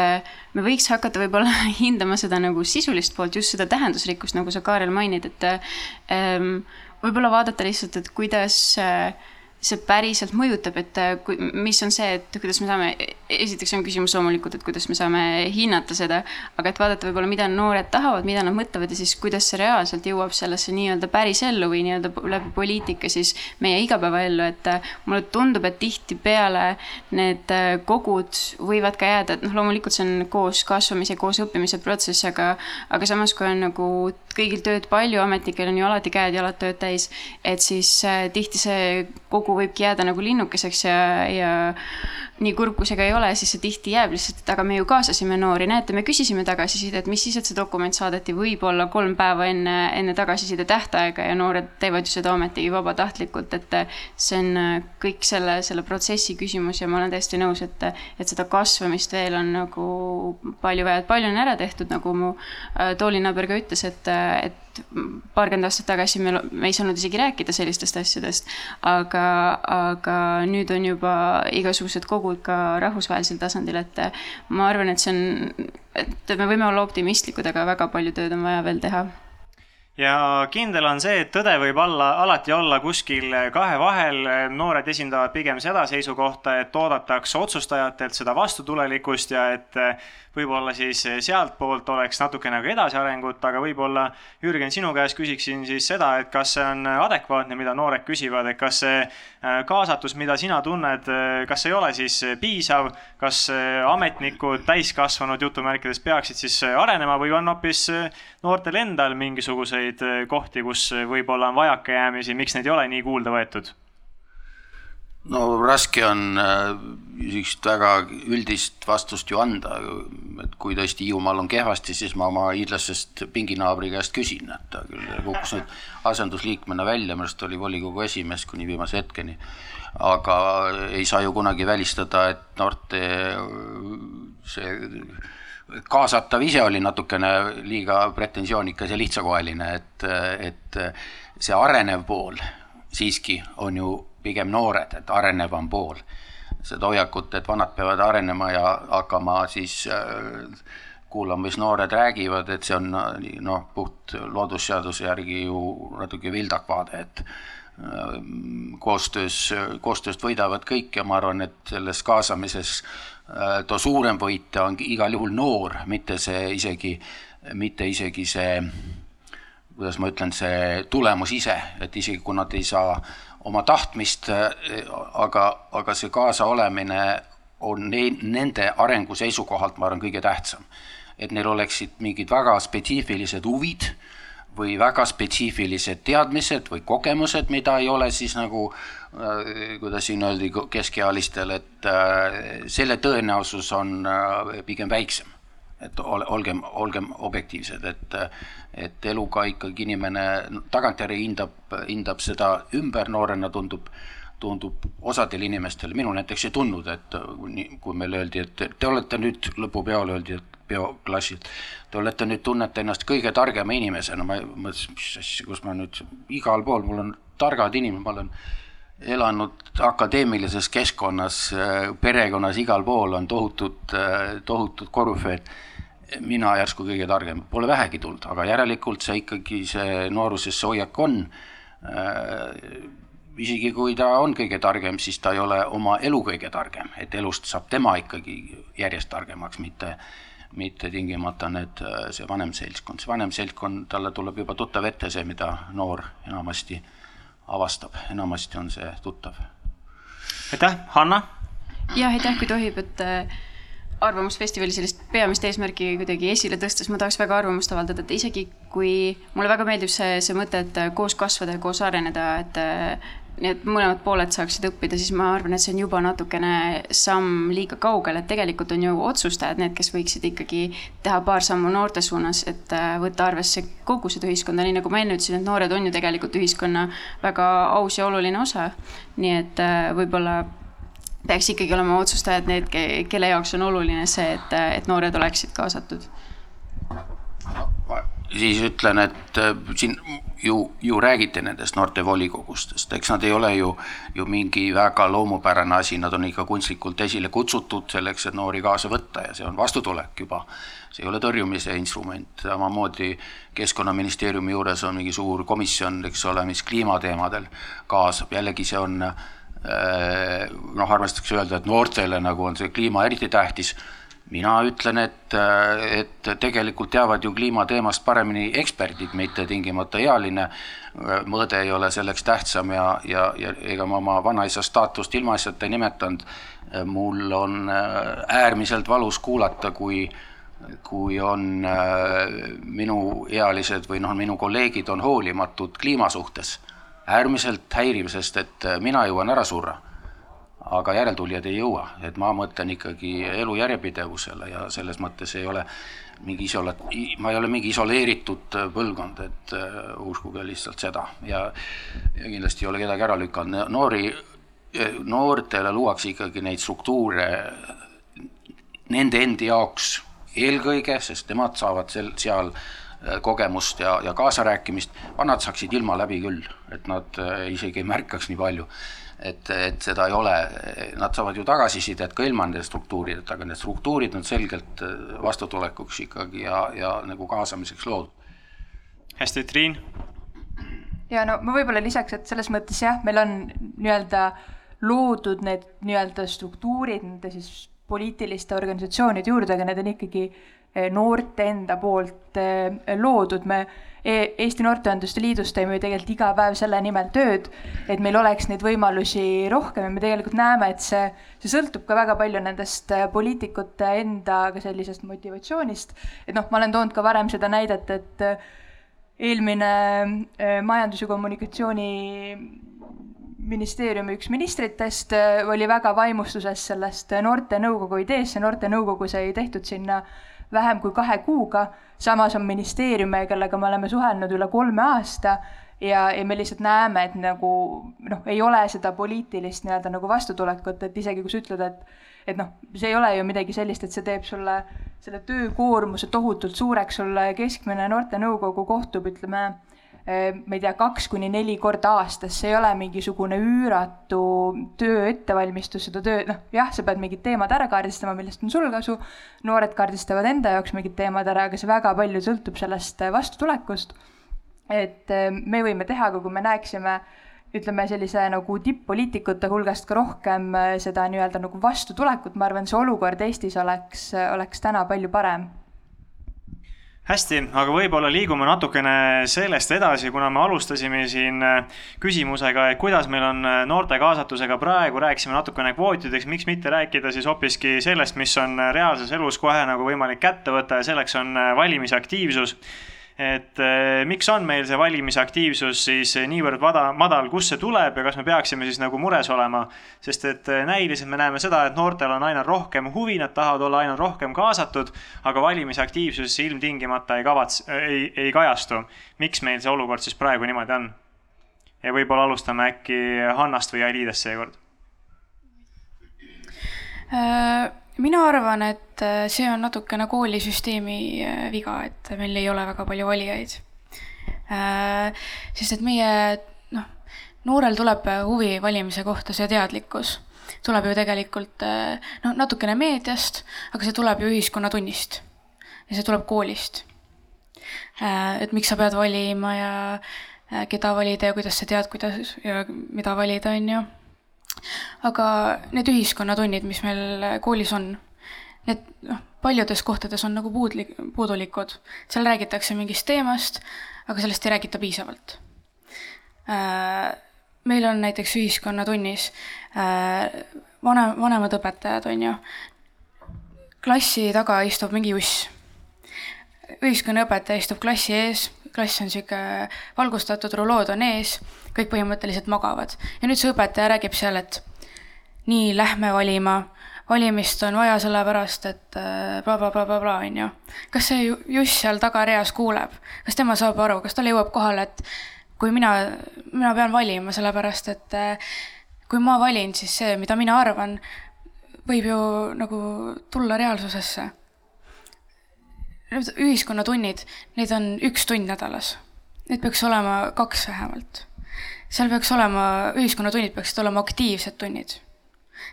me võiks hakata võib-olla hindama seda nagu sisulist poolt, just seda tähendusrikkust, nagu sa, Kaarel, mainid, et ähm, võib-olla vaadata lihtsalt, et kuidas äh, see päriselt mõjutab, et äh, kui, mis on see, et kuidas me saame, esiteks on küsimus loomulikult, et kuidas me saame hinnata seda, aga et vaadata võib-olla, mida noored tahavad, mida nad mõtlevad ja siis kuidas see reaalselt jõuab sellesse nii-öelda päris ellu või nii-öelda läbi poliitika siis meie igapäevaellu, et äh, mulle tundub, et tihtipeale need äh, kogud võivad ka jääda, et noh, loomulikult see on koos kasvamise, koos õppimise protsess, aga, aga samas, kui on nagu kõigil tööd palju, ametnikel on ju alati käed-jalad tööd täis, et siis äh, tihti see kogu võibki jääda nagu linnukeseks ja, ja nii kurb kui see ka ei ole, siis see tihti jääb lihtsalt, et aga me ju kaasasime noori, näete, me küsisime tagasisidet, mis siis, et see dokument saadeti võib-olla kolm päeva enne, enne tagasiside tähtaega ja noored teevad ju seda ometigi vabatahtlikult, et see on kõik selle, selle protsessi küsimus ja ma olen täiesti nõus, et, et seda kasvamist veel on nagu palju vaja, et palju on ära tehtud, nagu mu äh, toolinaaber ka ütles, et, et paarkümmend aastat tagasi me, me ei saanud isegi rääkida sellistest asjadest, aga, aga nüüd on juba igasugused kogud ka rahvusvahelisel tasandil, et ma arvan, et see on, et me võime olla optimistlikud, aga väga palju tööd on vaja veel teha ja kindel on see, et tõde võib olla, alati olla kuskil kahe vahel. noored esindavad pigem seda seisukohta, et oodatakse otsustajatelt seda vastutulelikkust ja et võib-olla siis sealtpoolt oleks natukene nagu edasiarengut, aga võib-olla Jürgen, sinu käest küsiksin siis seda, et kas see on adekvaatne, mida noored küsivad, et kas see äh, kaasatus, mida sina tunned, äh, kas ei ole siis piisav, kas ametnikud, täiskasvanud jutumärkides peaksid siis arenema või on hoopis noortel endal mingisuguseid kohti, kus võib-olla on vajakajäämisi, miks neid ei ole nii kuulda võetud? No raske on niisugust äh, väga üldist vastust ju anda, et kui tõesti Hiiumaal on kehvasti, siis ma oma hiidlasest pinginaabri käest küsin, et ta küll kukkus nüüd asendusliikmena välja, minu arust oli volikogu esimees kuni viimase hetkeni. aga ei saa ju kunagi välistada, et noorte see kaasatav ise oli natukene liiga pretensioonikas ja lihtsakoeline, et, et see arenev pool siiski on ju pigem noored, et arenevam pool. seda hoiakut, et vanad peavad arenema ja hakkama siis äh, kuulama, mis noored räägivad, et see on noh, puht loodusseaduse järgi ju natuke vildak vaade, et äh, koostöös, koostööst võidavad kõik ja ma arvan, et selles kaasamises äh, too suurem võitja on igal juhul noor, mitte see isegi, mitte isegi see, kuidas ma ütlen, see tulemus ise, et isegi kui nad ei saa oma tahtmist, aga, aga see kaasaolemine on ne, nende arengu seisukohalt, ma arvan, kõige tähtsam. et neil oleksid mingid väga spetsiifilised huvid või väga spetsiifilised teadmised või kogemused, mida ei ole siis nagu äh, kuidas siin öeldi keskealistel, et äh, selle tõenäosus on äh, pigem väiksem. Et olgem, olgem objektiivsed, et et eluga ikkagi inimene tagantjärgi hindab, hindab seda ümber, noorena tundub, tundub osadel inimestel, minul näiteks ei tundnud, et kui meile öeldi, et te olete nüüd, lõpupeol öeldi, et peoklassil, te olete nüüd, tunnete ennast kõige targema inimesena, ma mõtlesin, mis asja, kus ma nüüd, igal pool mul on targad inimesed, ma olen elanud akadeemilises keskkonnas, perekonnas, igal pool on tohutud, tohutud korüfeed mina järsku kõige targem, pole vähegi tulnud, aga järelikult see ikkagi, see nooruses see hoiak on äh,. isegi kui ta on kõige targem, siis ta ei ole oma elu kõige targem, et elust saab tema ikkagi järjest targemaks, mitte, mitte tingimata need, see vanem seltskond, see vanem seltskond, talle tuleb juba tuttav ette see, mida noor enamasti avastab, enamasti on see tuttav. aitäh, Hanna! jah, aitäh, kui tohib, et arvamusfestivali sellist peamist eesmärki kuidagi esile tõstes ma tahaks väga arvamust avaldada, et isegi kui mulle väga meeldib see, see mõte, et koos kasvada ja koos areneda, et nii et mõlemad pooled saaksid õppida, siis ma arvan, et see on juba natukene samm liiga kaugel, et tegelikult on ju otsustajad need, kes võiksid ikkagi teha paar sammu noorte suunas, et äh, võtta arvesse kogu seda ühiskonda, nii nagu ma enne ütlesin, et noored on ju tegelikult ühiskonna väga aus ja oluline osa. nii et äh, võib-olla peaks ikkagi olema otsustajad need, kelle jaoks on oluline see, et, et noored oleksid kaasatud. Siis ütlen, et äh, siin ju, ju räägiti nendest noortevolikogustest, eks nad ei ole ju, ju mingi väga loomupärane asi, nad on ikka kunstlikult esile kutsutud selleks, et noori kaasa võtta ja see on vastutulek juba. see ei ole tõrjumise instrument, samamoodi Keskkonnaministeeriumi juures on mingi suur komisjon, eks ole, mis kliimateemadel kaasab, jällegi see on äh, noh, armastatakse öelda, et noortele nagu on see kliima eriti tähtis mina ütlen, et, et tegelikult teavad ju kliimateemast paremini eksperdid, mitte tingimata ealine mõõde ei ole selleks tähtsam ja, ja, ja ega ma oma vanaisa staatust ilmaasjata ei nimetanud. mul on äärmiselt valus kuulata, kui, kui on minuealised või noh, minu kolleegid on hoolimatud kliima suhtes. Äärmiselt häiriv, sest et mina jõuan ära surra aga järeltulijad ei jõua, et ma mõtlen ikkagi elu järjepidevusele ja selles mõttes ei ole mingi isola-, ma ei ole mingi isoleeritud põlvkond, et uh, uskuge lihtsalt seda. Ja, ja kindlasti ei ole kedagi ära lükanud, noori, noortele luuakse ikkagi neid struktuure nende endi jaoks eelkõige, sest nemad saavad sel, seal äh, kogemust ja, ja kaasarääkimist, vanad saaksid ilma läbi küll, et nad äh, isegi ei märkaks nii palju et, et seda ei ole, nad saavad ju tagasisidet ka ilma nende struktuurideta, aga need struktuurid on selgelt äh, vastutulekuks ikkagi ja, ja nagu kaasamiseks loodud. hästi, Triin? ja no ma võib-olla lisaks, et selles mõttes jah, meil on nii-öelda loodud need nii-öelda struktuurid nende siis poliitiliste organisatsioonide juurde, aga need on ikkagi eh, noorte enda poolt eh, loodud, me E-, Eesti Noorteühenduste Liidus teeme ju tegelikult iga päev selle nimel tööd, et meil oleks neid võimalusi rohkem. Ja me tegelikult näeme, et see, see sõltub ka väga palju nendest äh, poliitikute enda ka sellisest motivatsioonist. et noh, ma olen toonud ka varem seda näidet, et eelmine majandus- ja kommunikatsiooni ministeeriumi üks ministritest oli väga vaimustuses sellest noortenõukogu ideest, see noortenõukogu sai tehtud sinna vähem kui kahe kuuga, samas on ministeeriume, kellega me oleme suhelnud üle kolme aasta ja, ja me lihtsalt näeme, et nagu noh, ei ole seda poliitilist nii-öelda nagu vastutulekut, et isegi kui sa ütled, et et noh, see ei ole ju midagi sellist, et see teeb sulle selle töökoormuse tohutult suureks, sul keskmine noortenõukogu kohtub, ütleme ma ei tea, kaks kuni neli korda aastas, see ei ole mingisugune üüratu töö ettevalmistus, seda töö, noh jah, sa pead mingid teemad ära kaardistama, millest on sul kasu, noored kaardistavad enda jaoks mingid teemad ära, aga see väga palju sõltub sellest äh, vastutulekust. et äh, me võime teha, kui me näeksime ütleme sellise nagu tipp-poliitikute hulgast ka rohkem seda nii-öelda nagu vastutulekut, ma arvan, see olukord Eestis oleks, oleks täna palju parem hästi, aga võib-olla liigume natukene sellest edasi, kuna me alustasime siin äh, küsimusega, et kuidas meil on äh, noorte kaasatusega praegu, rääkisime natukene kvootideks, miks mitte rääkida siis hoopiski sellest, mis on äh, reaalses elus kohe nagu võimalik kätte võtta ja selleks on valimisaktiivsus et eh, miks on meil see valimisaktiivsus siis niivõrd vada, madal, kust see tuleb ja kas me peaksime siis nagu mures olema? sest et eh, näiliselt me näeme seda, et noortel on aina rohkem huvi, nad tahavad olla aina rohkem kaasatud, aga valimisaktiivsus ilmtingimata ei kavats-, ei, ei kajastu. miks meil see olukord siis praegu niimoodi on? ja võib-olla alustame äkki Hannast või Ailiidest seekord äh mina arvan, et äh, see on natukene koolisüsteemi äh, viga, et meil ei ole väga palju valijaid. Äh, sest et meie, noh, noorel tuleb huvi valimise kohta, see teadlikkus tuleb ju tegelikult noh, natukene meediast, aga see tuleb ju ühiskonnatunnist. ja see tuleb koolist. et miks sa pead valima ja keda valida ja kuidas sa tead, kuidas ja mida valida, on ju aga need ühiskonnatunnid, mis meil koolis on, need noh, paljudes kohtades on nagu puudlik, puudulikud. seal räägitakse mingist teemast, aga sellest ei räägita piisavalt. Äh, meil on näiteks ühiskonnatunnis äh, vanem, vanemad õpetajad, on ju, klassi taga istub mingi uss. ühiskonnaõpetaja istub klassi ees, klass on niisugune valgustatud, rulood on ees, kõik põhimõtteliselt magavad. ja nüüd see õpetaja räägib seal, et nii, lähme valima, valimist on vaja sellepärast, et blablabla, äh, on ju. kas see Juss seal tagareas kuuleb, kas tema saab aru, kas talle jõuab kohale, et kui mina, mina pean valima, sellepärast et äh, kui ma valin, siis see, mida mina arvan, võib ju nagu tulla reaalsusesse. Need ühiskonnatunnid, neid on üks tund nädalas. Neid peaks olema kaks vähemalt. seal peaks olema, ühiskonnatunnid peaksid olema aktiivsed tunnid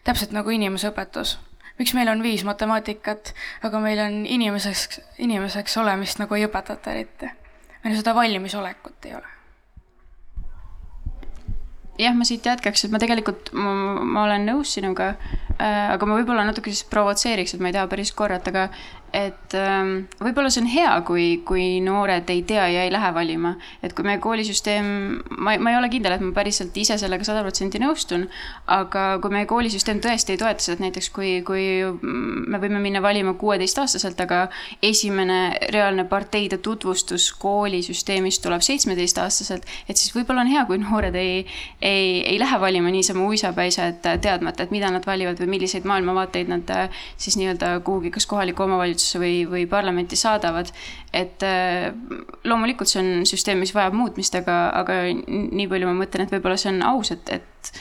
täpselt nagu inimeseõpetus. miks meil on viis matemaatikat, aga meil on inimeseks, inimeseks olemist nagu ei õpetata eriti. meil seda valmisolekut ei ole jah, ma siit jätkaks, et ma tegelikult, ma, olen nõus sinuga aga ma võib-olla natuke siis provotseeriks, et ma ei taha päris korrata, aga et ähm, võib-olla see on hea, kui, kui noored ei tea ja ei lähe valima. et kui meie koolisüsteem, ma, ma ei ole kindel, et ma päriselt ise sellega sada protsenti nõustun, aga kui meie koolisüsteem tõesti ei toeta seda, et näiteks kui, kui me võime minna valima kuueteistaastaselt, aga esimene reaalne parteide tutvustus koolisüsteemist tuleb seitsmeteistaastaselt, et siis võib-olla on hea, kui noored ei, ei, ei lähe valima niisama uisapäisa, et teadmata, et mida nad valivad või milliseid maailmavaateid nad siis nii-öelda kuhugi kas kohalikku omavalitsusse valitsusse või, või parlamenti saadavad. et äh, loomulikult see on süsteem, mis vajab muutmist, aga, aga nii palju ma mõtlen, et võib-olla see on aus, et, et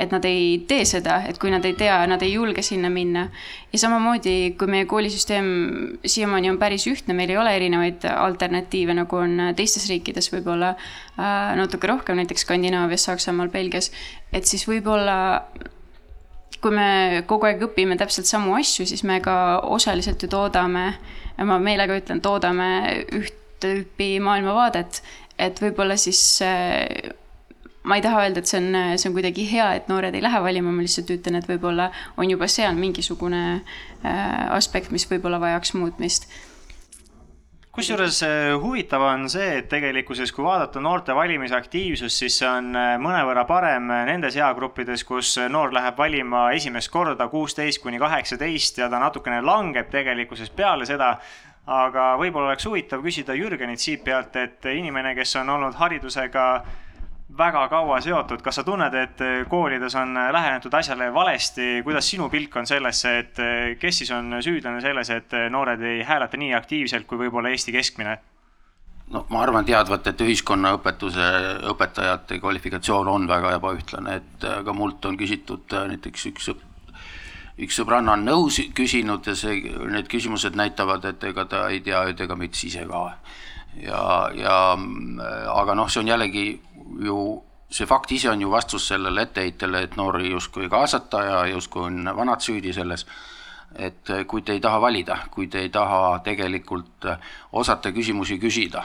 et nad ei tee seda, et kui nad ei tea, nad ei julge sinna minna. ja samamoodi, kui meie koolisüsteem siiamaani on päris ühtne, meil ei ole erinevaid alternatiive, nagu on teistes riikides võib-olla äh, natuke rohkem, näiteks Skandinaavias, Saksamaal, Belgias, et siis võib-olla kui me kogu aeg õpime täpselt samu asju, siis me ka osaliselt ju toodame, ma meelega ütlen, toodame üht tüüpi maailmavaadet, et võib-olla siis ma ei taha öelda, et see on, see on kuidagi hea, et noored ei lähe valima, ma lihtsalt ütlen, et võib-olla on juba seal mingisugune äh, aspekt, mis võib-olla vajaks muutmist kusjuures äh, huvitav on see, et tegelikkuses, kui vaadata noorte valimisaktiivsust, siis see on äh, mõnevõrra parem äh, nendes eagruppides, kus noor läheb valima esimest korda kuusteist kuni kaheksateist ja ta natukene langeb tegelikkuses peale seda. aga võib-olla oleks huvitav küsida Jürgenit siit pealt, et inimene, kes on olnud haridusega väga kaua seotud, kas sa tunned, et koolides on lähenetud asjale valesti, kuidas sinu pilk on sellesse, et kes siis on süüdlane selles, et noored ei hääleta nii aktiivselt kui võib-olla Eesti keskmine? no ma arvan teadvat, et ühiskonnaõpetuse õpetajate kvalifikatsioon on väga ebaühtlane, et ka mult on küsitud näiteks üks üks sõbranna on nõus küsinud ja see, need küsimused näitavad, et ega ta ei tea, et ega müts ise ka. ja, ja aga noh, see on jällegi ju see fakt ise on ju vastus sellele etteheitele, et noori justkui ei kaasata ja justkui on vanad süüdi selles. et kui te ei taha valida, kui te ei taha tegelikult osata küsimusi küsida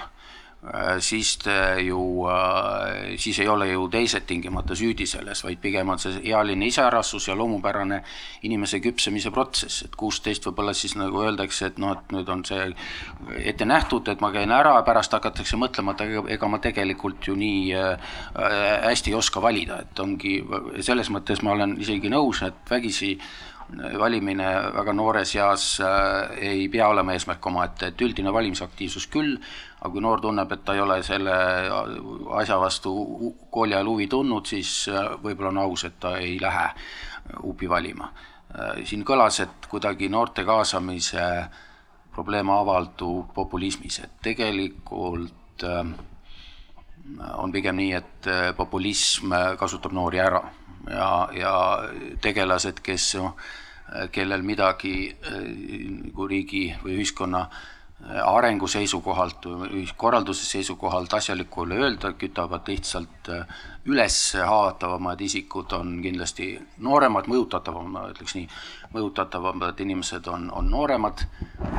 siis te ju, äh, siis ei ole ju teised tingimata süüdi selles, vaid pigem on see ealine iseärastus ja loomupärane inimese küpsemise protsess, et kuusteist võib-olla siis nagu öeldakse, et noh, et nüüd on see ette nähtud, et ma käin ära, pärast hakatakse mõtlema, et ega, ma tegelikult ju nii äh, hästi ei oska valida, et ongi, selles mõttes ma olen isegi nõus, et vägisi valimine väga noores eas äh, ei pea olema eesmärk omaette, et üldine valimisaktiivsus küll, aga kui noor tunneb, et ta ei ole selle asja vastu kooli ajal huvi tundnud, siis äh, võib-olla on aus, et ta ei lähe hupi valima. Äh, siin kõlas, et kuidagi noorte kaasamise probleem avaldub populismis, et tegelikult on pigem nii, et populism kasutab noori ära ja, ja tegelased, kes kellel midagi nagu riigi või ühiskonna äh, arengu seisukohalt või korralduse seisukohalt asjalikku ei ole öelda, kütavad lihtsalt äh, üles haavatavamad isikud on kindlasti nooremad, mõjutatavamad, ma ütleks nii, mõjutatavamad inimesed on, on nooremad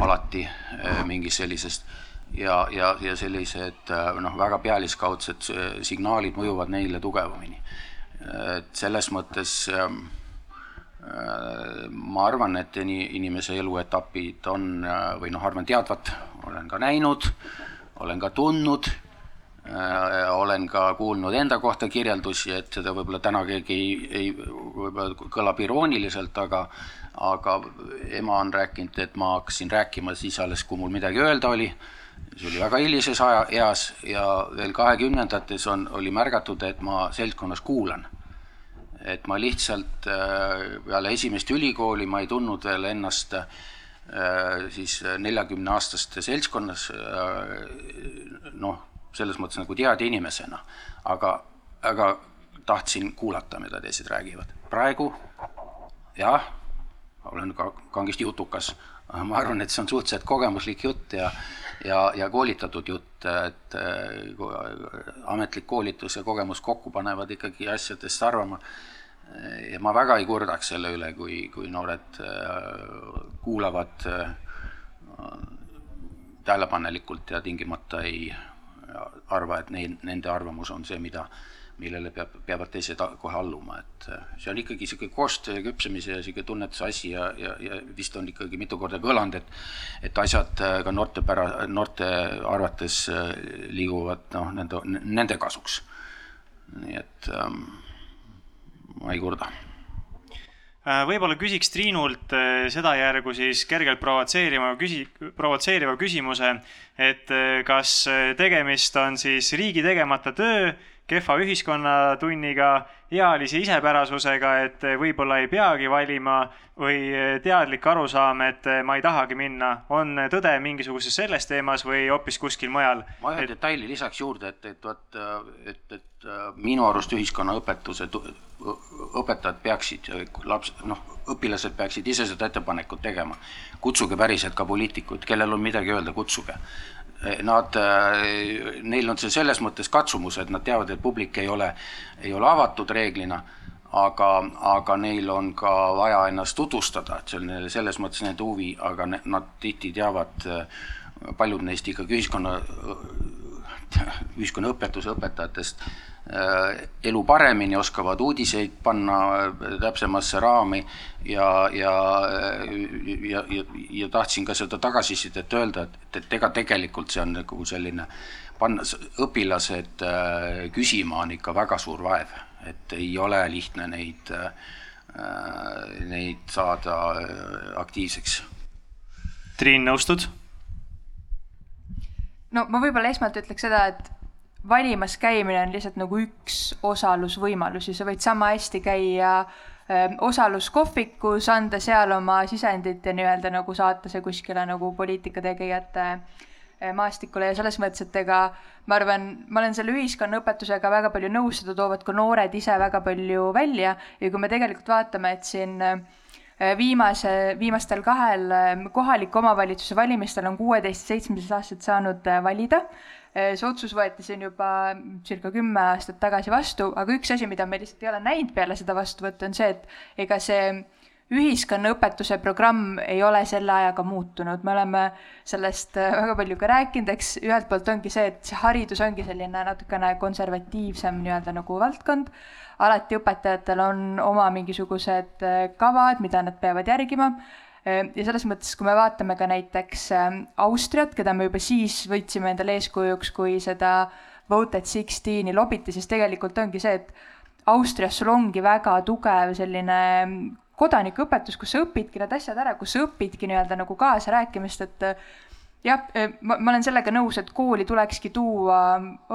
alati mingist sellisest ja, ja, ja sellised noh, väga pealiskaudsed signaalid mõjuvad neile tugevamini. Et selles mõttes ähm, äh, ma arvan, et inimese eluetapid on äh, või noh, arvan teadvat, olen ka näinud, olen ka tundnud Äh, olen ka kuulnud enda kohta kirjeldusi, et seda võib-olla täna keegi ei, ei, võib-olla kõlab irooniliselt, aga aga ema on rääkinud, et ma hakkasin rääkima siis alles, kui mul midagi öelda oli. see oli väga hilises aja, eas ja veel kahekümnendates on, oli märgatud, et ma seltskonnas kuulan. Et ma lihtsalt äh, peale esimest ülikooli ma ei tundnud veel ennast äh, siis neljakümne aastaste seltskonnas noh selles mõttes nagu teada inimesena, aga, aga tahtsin kuulata, mida teised räägivad. praegu jah, olen ka kangesti jutukas, ma arvan, et see on suhteliselt kogemuslik jutt ja ja, ja koolitatud jutt, et äh, ametlik koolitus ja kogemus kokku panevad ikkagi asjadest arvama. Ja ma väga ei kurdaks selle üle, kui, kui noored äh, kuulavad äh, tähelepanelikult ja tingimata ei arva, et neil, nende arvamus on see, mida, millele peab, peavad teised kohe alluma, et äh, see on ikkagi niisugune koostöö küpsemise ja niisugune tunnetuse asi ja, ja, ja vist on ikkagi mitu korda kõlanud, et et asjad ka noorte pära-, noorte arvates liiguvad noh, nende, nende kasuks. nii et ähm, ma ei kurda. Võib-olla küsiks Triinult sedajärgu siis kergelt provotseerima küsi-, provotseeriva küsimuse, et kas tegemist on siis riigi tegemata töö kehva ühiskonnatunniga, ealise isepärasusega, et võib-olla ei peagi valima või teadlik arusaam, et ma ei tahagi minna. on tõde mingisuguses selles teemas või hoopis kuskil mujal? ma ühe et... detaili lisaks juurde, et, et vot, et, et minu arust ühiskonnaõpetused, õpetajad peaksid, laps, noh, õpilased peaksid ise seda ettepanekut tegema. kutsuge päriselt ka poliitikuid, kellel on midagi öelda, kutsuge nad, neil on see selles mõttes katsumus, et nad teavad, et publik ei ole, ei ole avatud reeglina, aga, aga neil on ka vaja ennast tutvustada, et see on selles mõttes nende huvi, aga ne, nad tihti teavad, paljud neist ikkagi ühiskonna, ühiskonnaõpetuse õpetajatest elu paremini, oskavad uudiseid panna äh, täpsemasse raami ja, ja, ja, ja, ja tahtsin ka seda tagasisidet öelda, et, et ega tegelikult see on nagu selline panna õpilased äh, küsima on ikka väga suur vaev, et ei ole lihtne neid, neid saada aktiivseks. Triin, nõustud? no ma võib-olla esmalt ütleks seda, et valimas käimine on lihtsalt nagu üks osalusvõimalusi, sa võid sama hästi käia äh, osaluskohvikus, anda seal oma sisendit ja nii-öelda nagu saata see kuskile nagu poliitikategijate äh, maastikule. Ja selles mõttes, et ega ma arvan, ma olen selle ühiskonnaõpetusega väga palju nõus, seda toovad ka noored ise väga palju välja. Ja kui me tegelikult vaatame, et siin äh, viimase, viimastel kahel kohaliku omavalitsuse valimistel on kuueteist, seitsmeteistaastased saanud valida Äh, see otsus võeti siin juba circa kümme aastat tagasi vastu, aga üks asi, mida me lihtsalt ei ole näinud peale seda vastuvõttu, on see, et ega see ühiskonnaõpetuse programm ei ole selle ajaga muutunud, me oleme sellest äh, väga palju ka rääkinud, eks. Ühelt poolt ongi see, et see haridus ongi selline natukene konservatiivsem nii-öelda nagu valdkond, alati õpetajatel on oma mingisugused äh, kavad, mida nad peavad järgima ja selles mõttes, kui me vaatame ka näiteks ehm, Austriat, keda me juba siis võtsime endale eeskujuks, kui seda Voted Sixteeni lobiti, siis tegelikult ongi see, et Austrias sul ongi väga tugev selline ehm, kodanikuõpetus, kus sa õpidki need asjad ära, kus sa õpidki nii-öelda nagu kaasarääkimist, et jah, e, ma, ma olen sellega nõus, et kooli tulekski tuua,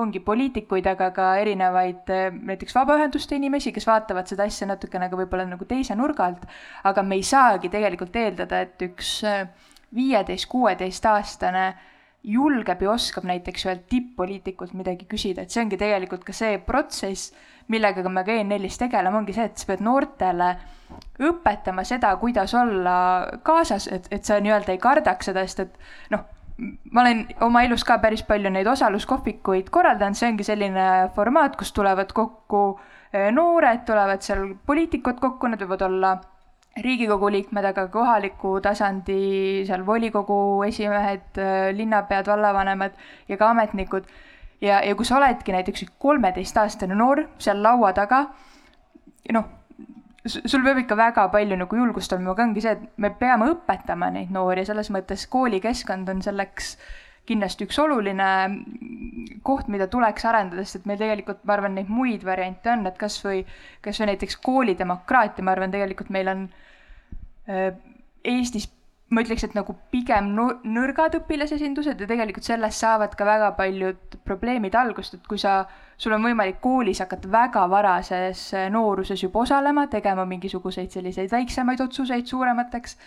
ongi poliitikuid, aga ka erinevaid e, näiteks vabaühenduste inimesi, kes vaatavad seda asja natukene ka võib-olla nagu teise nurga alt, aga me ei saagi tegelikult eeldada, et üks e, viieteist, kuueteistaastane julgeb ja oskab näiteks ühelt tipp-poliitikult midagi küsida, et see ongi tegelikult ka see protsess, millega me ka ENL-is tegeleme, ongi see, et sa pead noortele õpetama seda, kuidas olla kaasas, et, et sa nii-öelda ei kardaks seda, sest et noh, ma olen oma elus ka päris palju neid osaluskohvikuid korraldanud, see ongi selline formaat, kus tulevad kokku eh, noored, tulevad seal poliitikud kokku, nad võivad olla riigikogu liikmed, aga kohaliku tasandi seal volikogu esimehed, eh, linnapead, vallavanemad ja ka ametnikud. ja, ja kui sa oledki näiteks kolmeteistaastane noor seal laua taga, noh sul peab ikka väga palju nagu julgust olema, aga ongi see, et me peame õpetama neid noori, selles mõttes koolikeskkond on selleks kindlasti üks oluline koht, mida tuleks arendada, sest et meil tegelikult, ma arvan, neid muid variante on, et kas või, kas või näiteks koolidemokraatia, ma arvan, tegelikult meil on äh, Eestis ma ütleks, et nagu pigem nõrgad õpilasesindused ja tegelikult sellest saavad ka väga paljud probleemid algust, et kui sa, sul on võimalik koolis hakata väga varases nooruses juba osalema, tegema mingisuguseid selliseid väiksemaid otsuseid suuremateks,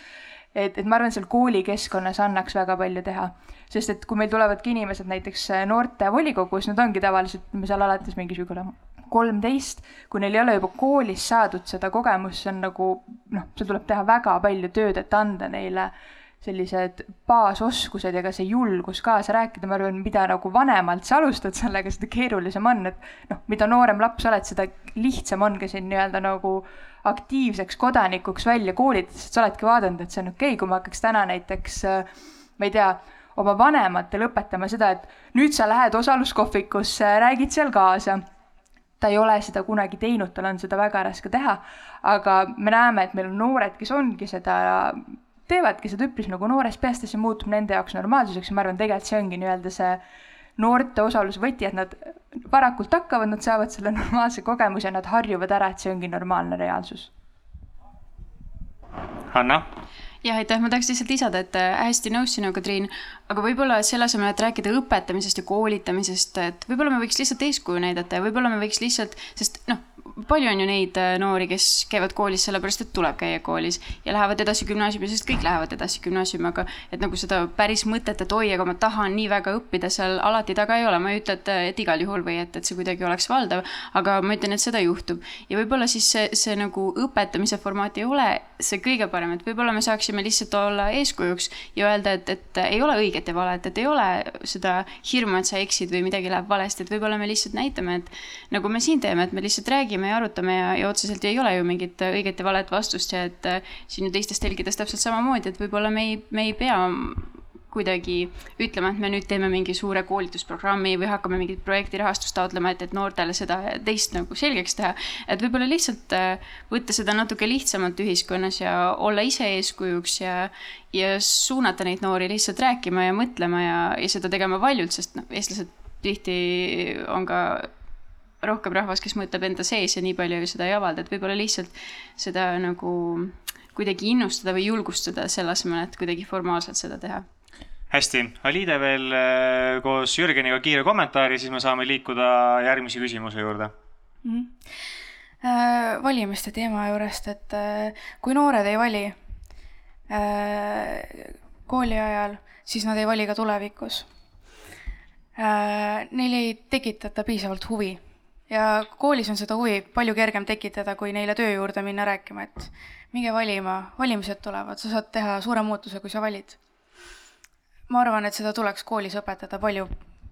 et, et ma arvan, seal koolikeskkonnas annaks väga palju teha. sest et kui meil tulevadki inimesed näiteks noortevolikogus, nad ongi tavaliselt, me seal alates mingisugune kolmteist, kui neil ei ole juba koolis saadud seda kogemust, see on nagu noh, seal tuleb teha väga palju tööd, et anda neile sellised baasoskused ja ka see julgus kaasa rääkida, ma arvan, mida nagu vanemalt sa alustad sellega, seda keerulisem on, et noh, mida noorem laps oled, seda lihtsam on ka sind nii-öelda nagu aktiivseks kodanikuks välja koolitada, sest sa oledki vaadanud, et see on okei okay,, kui ma hakkaks täna näiteks ma ei tea, oma vanematele õpetama seda, et nüüd sa lähed osaluskohvikusse, räägid seal kaasa ta ei ole seda kunagi teinud, tal on seda väga raske teha, aga me näeme, et meil on noored, kes ongi seda, teevadki seda üpris nagu noorest peast ja see muutub nende jaoks normaalsuseks ja ma arvan, tegelikult see ongi nii-öelda see noorte osaluse võti, et nad varakult hakkavad, nad saavad selle normaalse kogemuse nad harjuvad ära, et see ongi normaalne reaalsus. Hanna? Jah, aitäh, ma tahaks lihtsalt lisada, et äh, hästi nõus sinuga, Triin, aga võib-olla selle asemel, et rääkida õpetamisest ja koolitamisest, et võib-olla me võiks lihtsalt eeskuju näidata ja võib-olla me võiks lihtsalt, sest noh, palju on ju neid äh, noori, kes käivad koolis sellepärast, et tuleb käia koolis ja lähevad edasi gümnaasiumi, sest kõik lähevad edasi gümnaasiumi, aga et nagu seda päris mõtet, et oi, aga ma tahan nii väga õppida, seal alati taga ei ole, ma ei ütle, et, et igal juhul või et, et see kuidagi oleks valdav, aga ma ütlen, et seda juhtub. ja võib-olla siis see, see nagu õpetamise formaat ei ole see kõige parem, et võib-olla me saaksime lihtsalt olla eeskujuks ja öelda, et, et ei ole õiget ja valet, et ei ole seda hirmu, et sa eksid või midagi läheb valesti, et võib-olla me lihtsalt näitame, et nagu me siin teeme, et me lihtsalt räägime räägime ja arutame ja, ja otseselt ei ole ju mingit õiget ja valet vastust ja et äh, siin ju teistes telgides täpselt samamoodi, et võib-olla me ei, me ei pea kuidagi ütlema, et me nüüd teeme mingi suure koolitusprogrammi või hakkame mingit projekti rahastust taotlema, et, et noortele seda teist nagu selgeks teha. et võib-olla lihtsalt äh, võtta seda natuke lihtsamalt ühiskonnas ja olla ise eeskujuks ja, ja suunata neid noori lihtsalt rääkima ja mõtlema ja, ja seda tegema valjult, sest noh, eestlased tihti on ka rohkem rahvas, kes mõtleb enda sees ja nii palju ju seda ei avalda, et võib-olla lihtsalt seda nagu kuidagi innustada või julgustada selle asemel, et kuidagi formaalselt seda teha. hästi, Alide veel äh, koos Jürgeniga kiire kommentaari, siis me saame liikuda järgmise küsimuse juurde mm. -hmm. Valimiste teema juurest, et äh, kui noored ei vali kooli ajal, siis nad ei vali ka tulevikus. Neil ei tekitata piisavalt huvi ja koolis on seda huvi palju kergem tekitada, kui neile töö juurde minna rääkima, et minge valima, valimised tulevad, sa saad teha suure muutuse, kui sa valid. ma arvan, et seda tuleks koolis õpetada palju,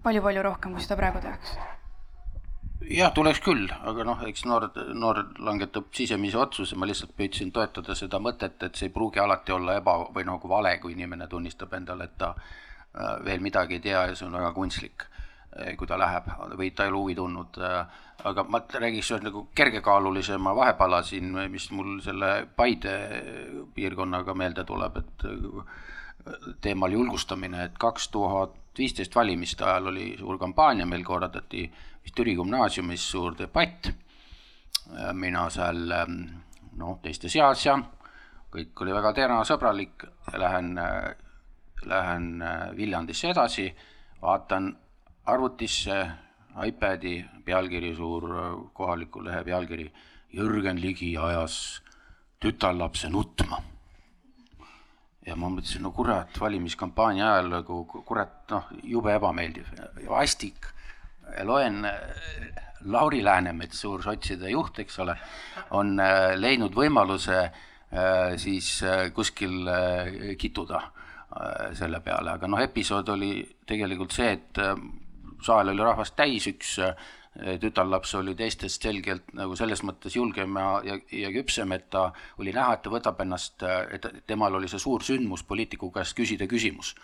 palju-palju rohkem, kui seda praegu tehakse. jah, tuleks küll, aga noh, eks noor, noor langetab sisemise otsuse, ma lihtsalt püüdsin toetada seda mõtet, et see ei pruugi alati olla eba- või nagu vale, kui inimene tunnistab endale, et ta äh, veel midagi ei tea ja see on väga kunstlik kui ta läheb või ta ei ole huvi tundnud. Eh, aga ma räägiks ühe nagu kergekaalulisema vahepala siin, mis mul selle Paide piirkonnaga meelde tuleb, et eh, teemal julgustamine, et kaks tuhat viisteist valimiste ajal oli suur kampaania, meil korraldati vist Türi gümnaasiumis suur debatt. mina seal noh, teiste seas ja kõik oli väga ternasõbralik, lähen, lähen Viljandisse edasi, vaatan arvutisse iPadi pealkiri, suur kohaliku lehe pealkiri. Jürgen Ligi ajas tütarlapse nutma. ja ma mõtlesin, no kurat, valimiskampaania ajal nagu kurat, noh, jube ebameeldiv vastik. loen Lauri Läänemets, suur sotside juht, eks ole, on äh, leidnud võimaluse äh, siis äh, kuskil kituda selle peale, aga noh, episood oli tegelikult see, et saal oli rahvast täis, üks äh, tütarlaps oli teistest selgelt nagu selles mõttes julgem ja, ja, ja küpsem, et ta oli näha, et ta võtab ennast, äh, et temal oli see suur sündmus poliitiku käest küsida küsimus.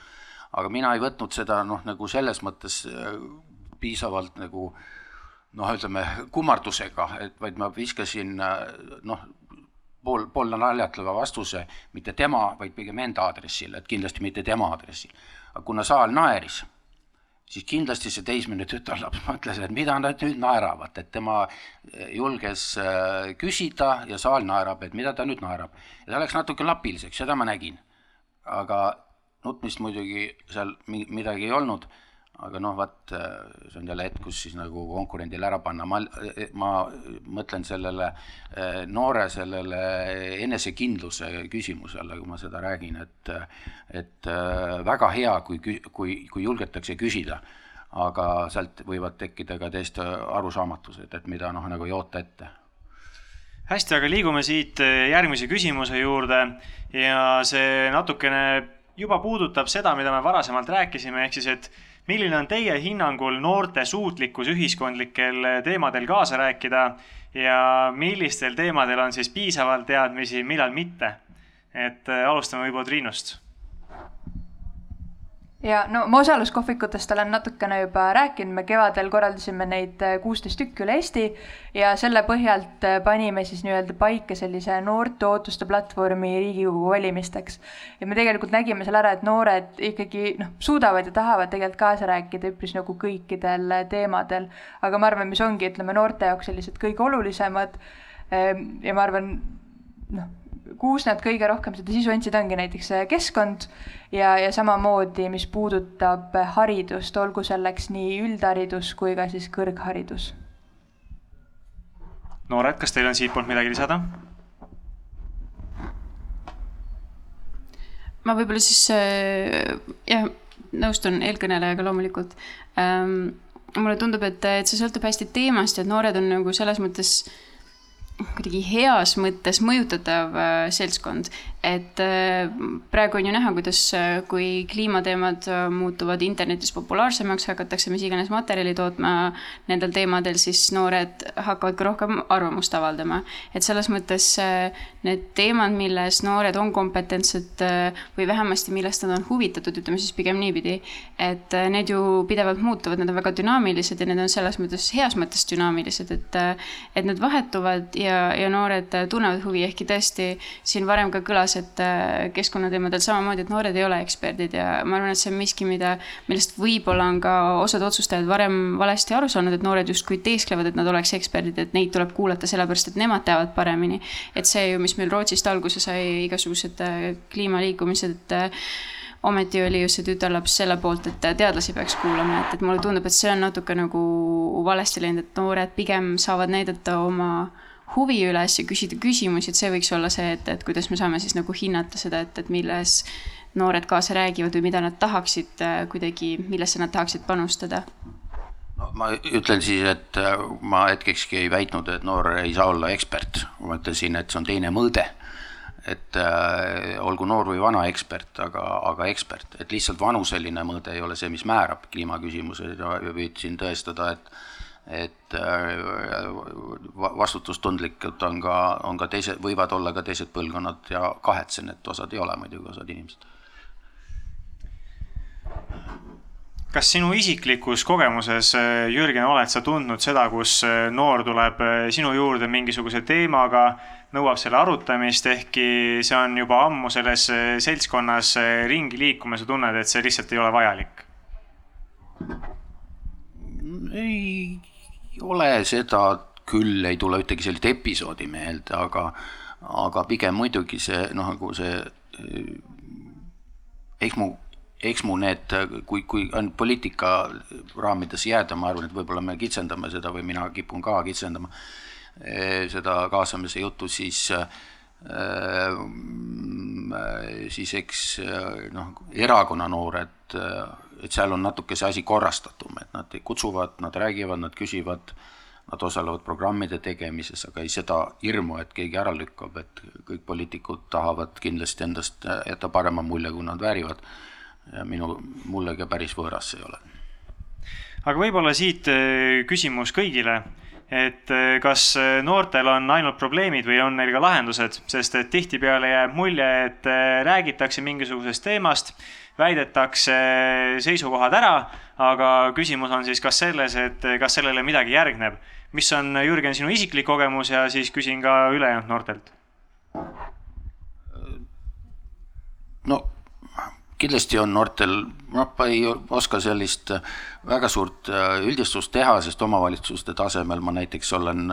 aga mina ei võtnud seda noh, nagu selles mõttes äh, piisavalt nagu noh, ütleme kummardusega, et vaid ma viskasin noh, pool, pool naljatleva vastuse mitte tema, vaid pigem enda aadressil, et kindlasti mitte tema aadressil aga kuna saal naeris, siis kindlasti see teismeline tütarlaps mõtles, et mida nad nüüd naeravad, et tema julges äh, küsida ja saal naerab, et mida ta nüüd naerab. ja ta läks natuke lapiliseks, seda ma nägin. aga nutmist muidugi seal midagi ei olnud aga noh, vaat see on jälle hetk, kus siis nagu konkurendile ära panna, ma, ma mõtlen sellele eh, noore sellele enesekindluse küsimusele, kui ma seda räägin, et et eh, väga hea, kui, kui, kui julgetakse küsida, aga sealt võivad tekkida ka täiesti arusaamatused, et mida noh, nagu ei oota ette. Hästi, aga liigume siit järgmise küsimuse juurde. Ja see natukene juba puudutab seda, mida me varasemalt rääkisime, ehk siis, et milline on teie hinnangul noorte suutlikkus ühiskondlikel teemadel kaasa rääkida ja millistel teemadel on siis piisavalt teadmisi, millal mitte? et äh, alustame võib-olla Triinust ja no ma osaluskohvikutest olen natukene juba rääkinud, me kevadel korraldasime neid äh, kuusteist tükki üle Eesti ja selle põhjalt äh, panime siis nii-öelda paika sellise noorte ootuste platvormi Riigikogu valimisteks. ja me tegelikult nägime seal ära, et noored ikkagi noh, suudavad ja tahavad tegelikult kaasa rääkida üpris nagu kõikidel äh, teemadel, aga ma arvan, mis ongi, ütleme noorte jaoks sellised kõige olulisemad. Ähm, ja ma arvan, noh, kus nad kõige rohkem seda sisu andsid, ongi näiteks keskkond ja, ja samamoodi, mis puudutab haridust, olgu selleks nii üldharidus kui ka siis kõrgharidus. noored, kas teil on siitpoolt midagi lisada? ma võib-olla siis äh, jah, nõustun eelkõnelejaga loomulikult ähm,. mulle tundub, et, et see sõltub hästi teemast ja et noored on nagu selles mõttes äh, kuidagi heas mõttes mõjutatav äh, seltskond, et äh, praegu on ju näha, kuidas, äh, kui kliimateemad muutuvad internetis populaarsemaks, hakatakse mis iganes materjali tootma nendel teemadel, siis noored hakkavad ka rohkem arvamust avaldama. et selles mõttes need teemad, milles noored on kompetentsed või vähemasti millest nad on huvitatud, ütleme siis pigem niipidi, et need ju pidevalt muutuvad, need on väga dünaamilised ja need on selles mõttes, heas mõttes dünaamilised, et, et need vahetuvad ja, ja noored tunnevad huvi, ehkki tõesti siin varem ka kõlas, et äh, keskkonnateemadel samamoodi, et noored ei ole eksperdid ja ma arvan, et see on miski, mida, millest võib-olla on ka osad otsustajad varem valesti aru saanud, et noored justkui teesklevad, et nad oleks eksperdid, et neid tuleb kuulata sellepärast, et nemad teavad paremini. et see ju, mis meil Rootsist alguse sai, igasugused äh, kliimaliikumised, äh, ometi oli ju see tütarlaps selle poolt, et teadlasi peaks kuulama, et, et mulle tundub, et see on natuke nagu valesti läinud, et noored pigem saavad näidata oma huvi üles ja küsida küsimusi, et see võiks olla see, et, et kuidas me saame siis nagu hinnata seda, et, et milles noored kaasa räägivad või mida nad tahaksid äh, kuidagi, millesse nad tahaksid panustada? no ma ütlen siis, et äh, ma hetkekski ei väitnud, et noor ei saa olla ekspert, ma ütlesin, et see on teine mõõde. et äh, olgu noor või vana ekspert, aga, aga ekspert, et lihtsalt vanuseline mõõde ei ole see, mis määrab kliimaküsimused ja püüdsin tõestada, et et äh, vastutustundlikud on ka, on ka teised, võivad olla ka teised põlvkonnad ja kahetsen, et osad ei ole muidugi, osad inimesed. kas sinu isiklikus kogemuses, äh, Jürgen, oled sa tundnud seda, kus äh, noor tuleb sinu juurde mingisuguse teemaga, nõuab selle arutamist, ehkki see on juba ammu selles seltskonnas ringi liikuma, sa tunned, et see lihtsalt ei ole vajalik? ei ole seda küll, ei tule ühtegi sellist episoodi meelde, aga, aga pigem muidugi see noh, nagu see eks mu, eks mu need, kui, kui on poliitika raamides jääda, ma arvan, et võib-olla me kitsendame seda või mina kipun ka kitsendama eh, seda kaasamise juttu, siis äh, siis eks noh, erakonna noored et seal on natuke see asi korrastatum, et nad kutsuvad, nad räägivad, nad küsivad, nad osalevad programmide tegemises, aga ei seda hirmu, et keegi ära lükkab, et kõik poliitikud tahavad kindlasti endast jätta parema mulje, kui nad väärivad. ja minu, mulle ka päris võõras see ei ole. aga võib-olla siit eh, küsimus kõigile et eh, kas eh, noortel on ainult probleemid või on neil ka lahendused, sest et tihtipeale jääb mulje, et räägitakse mingisugusest teemast väidetakse seisukohad ära, aga küsimus on siis kas selles, et kas sellele midagi järgneb. mis on, Jürgen, sinu isiklik kogemus ja siis küsin ka ülejäänud noortelt. no kindlasti on noortel, noh, ma ei oska sellist väga suurt üldistust teha, sest omavalitsuste tasemel ma näiteks olen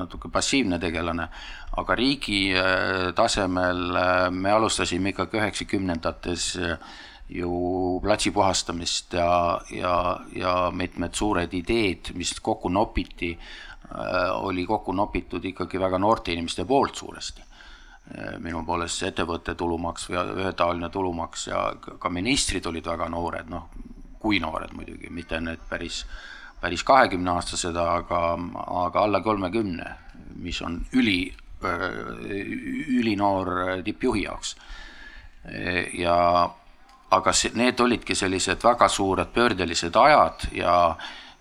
natuke passiivne tegelane, aga riigi tasemel me alustasime ikkagi üheksakümnendates ju platsi puhastamist ja, ja, ja mitmed suured ideed, mis kokku nopiti, äh, oli kokku nopitud ikkagi väga noorte inimeste poolt suuresti. Äh, minu poolest see ettevõtte tulumaks või ühetaoline tulumaks ja ka ministrid olid väga noored, noh, kui noored muidugi, mitte need päris, päris kahekümneaastased, aga, aga alla kolmekümne, mis on üli, äh, ülinoor tippjuhi jaoks. ja aga see, need olidki sellised väga suured pöördelised ajad ja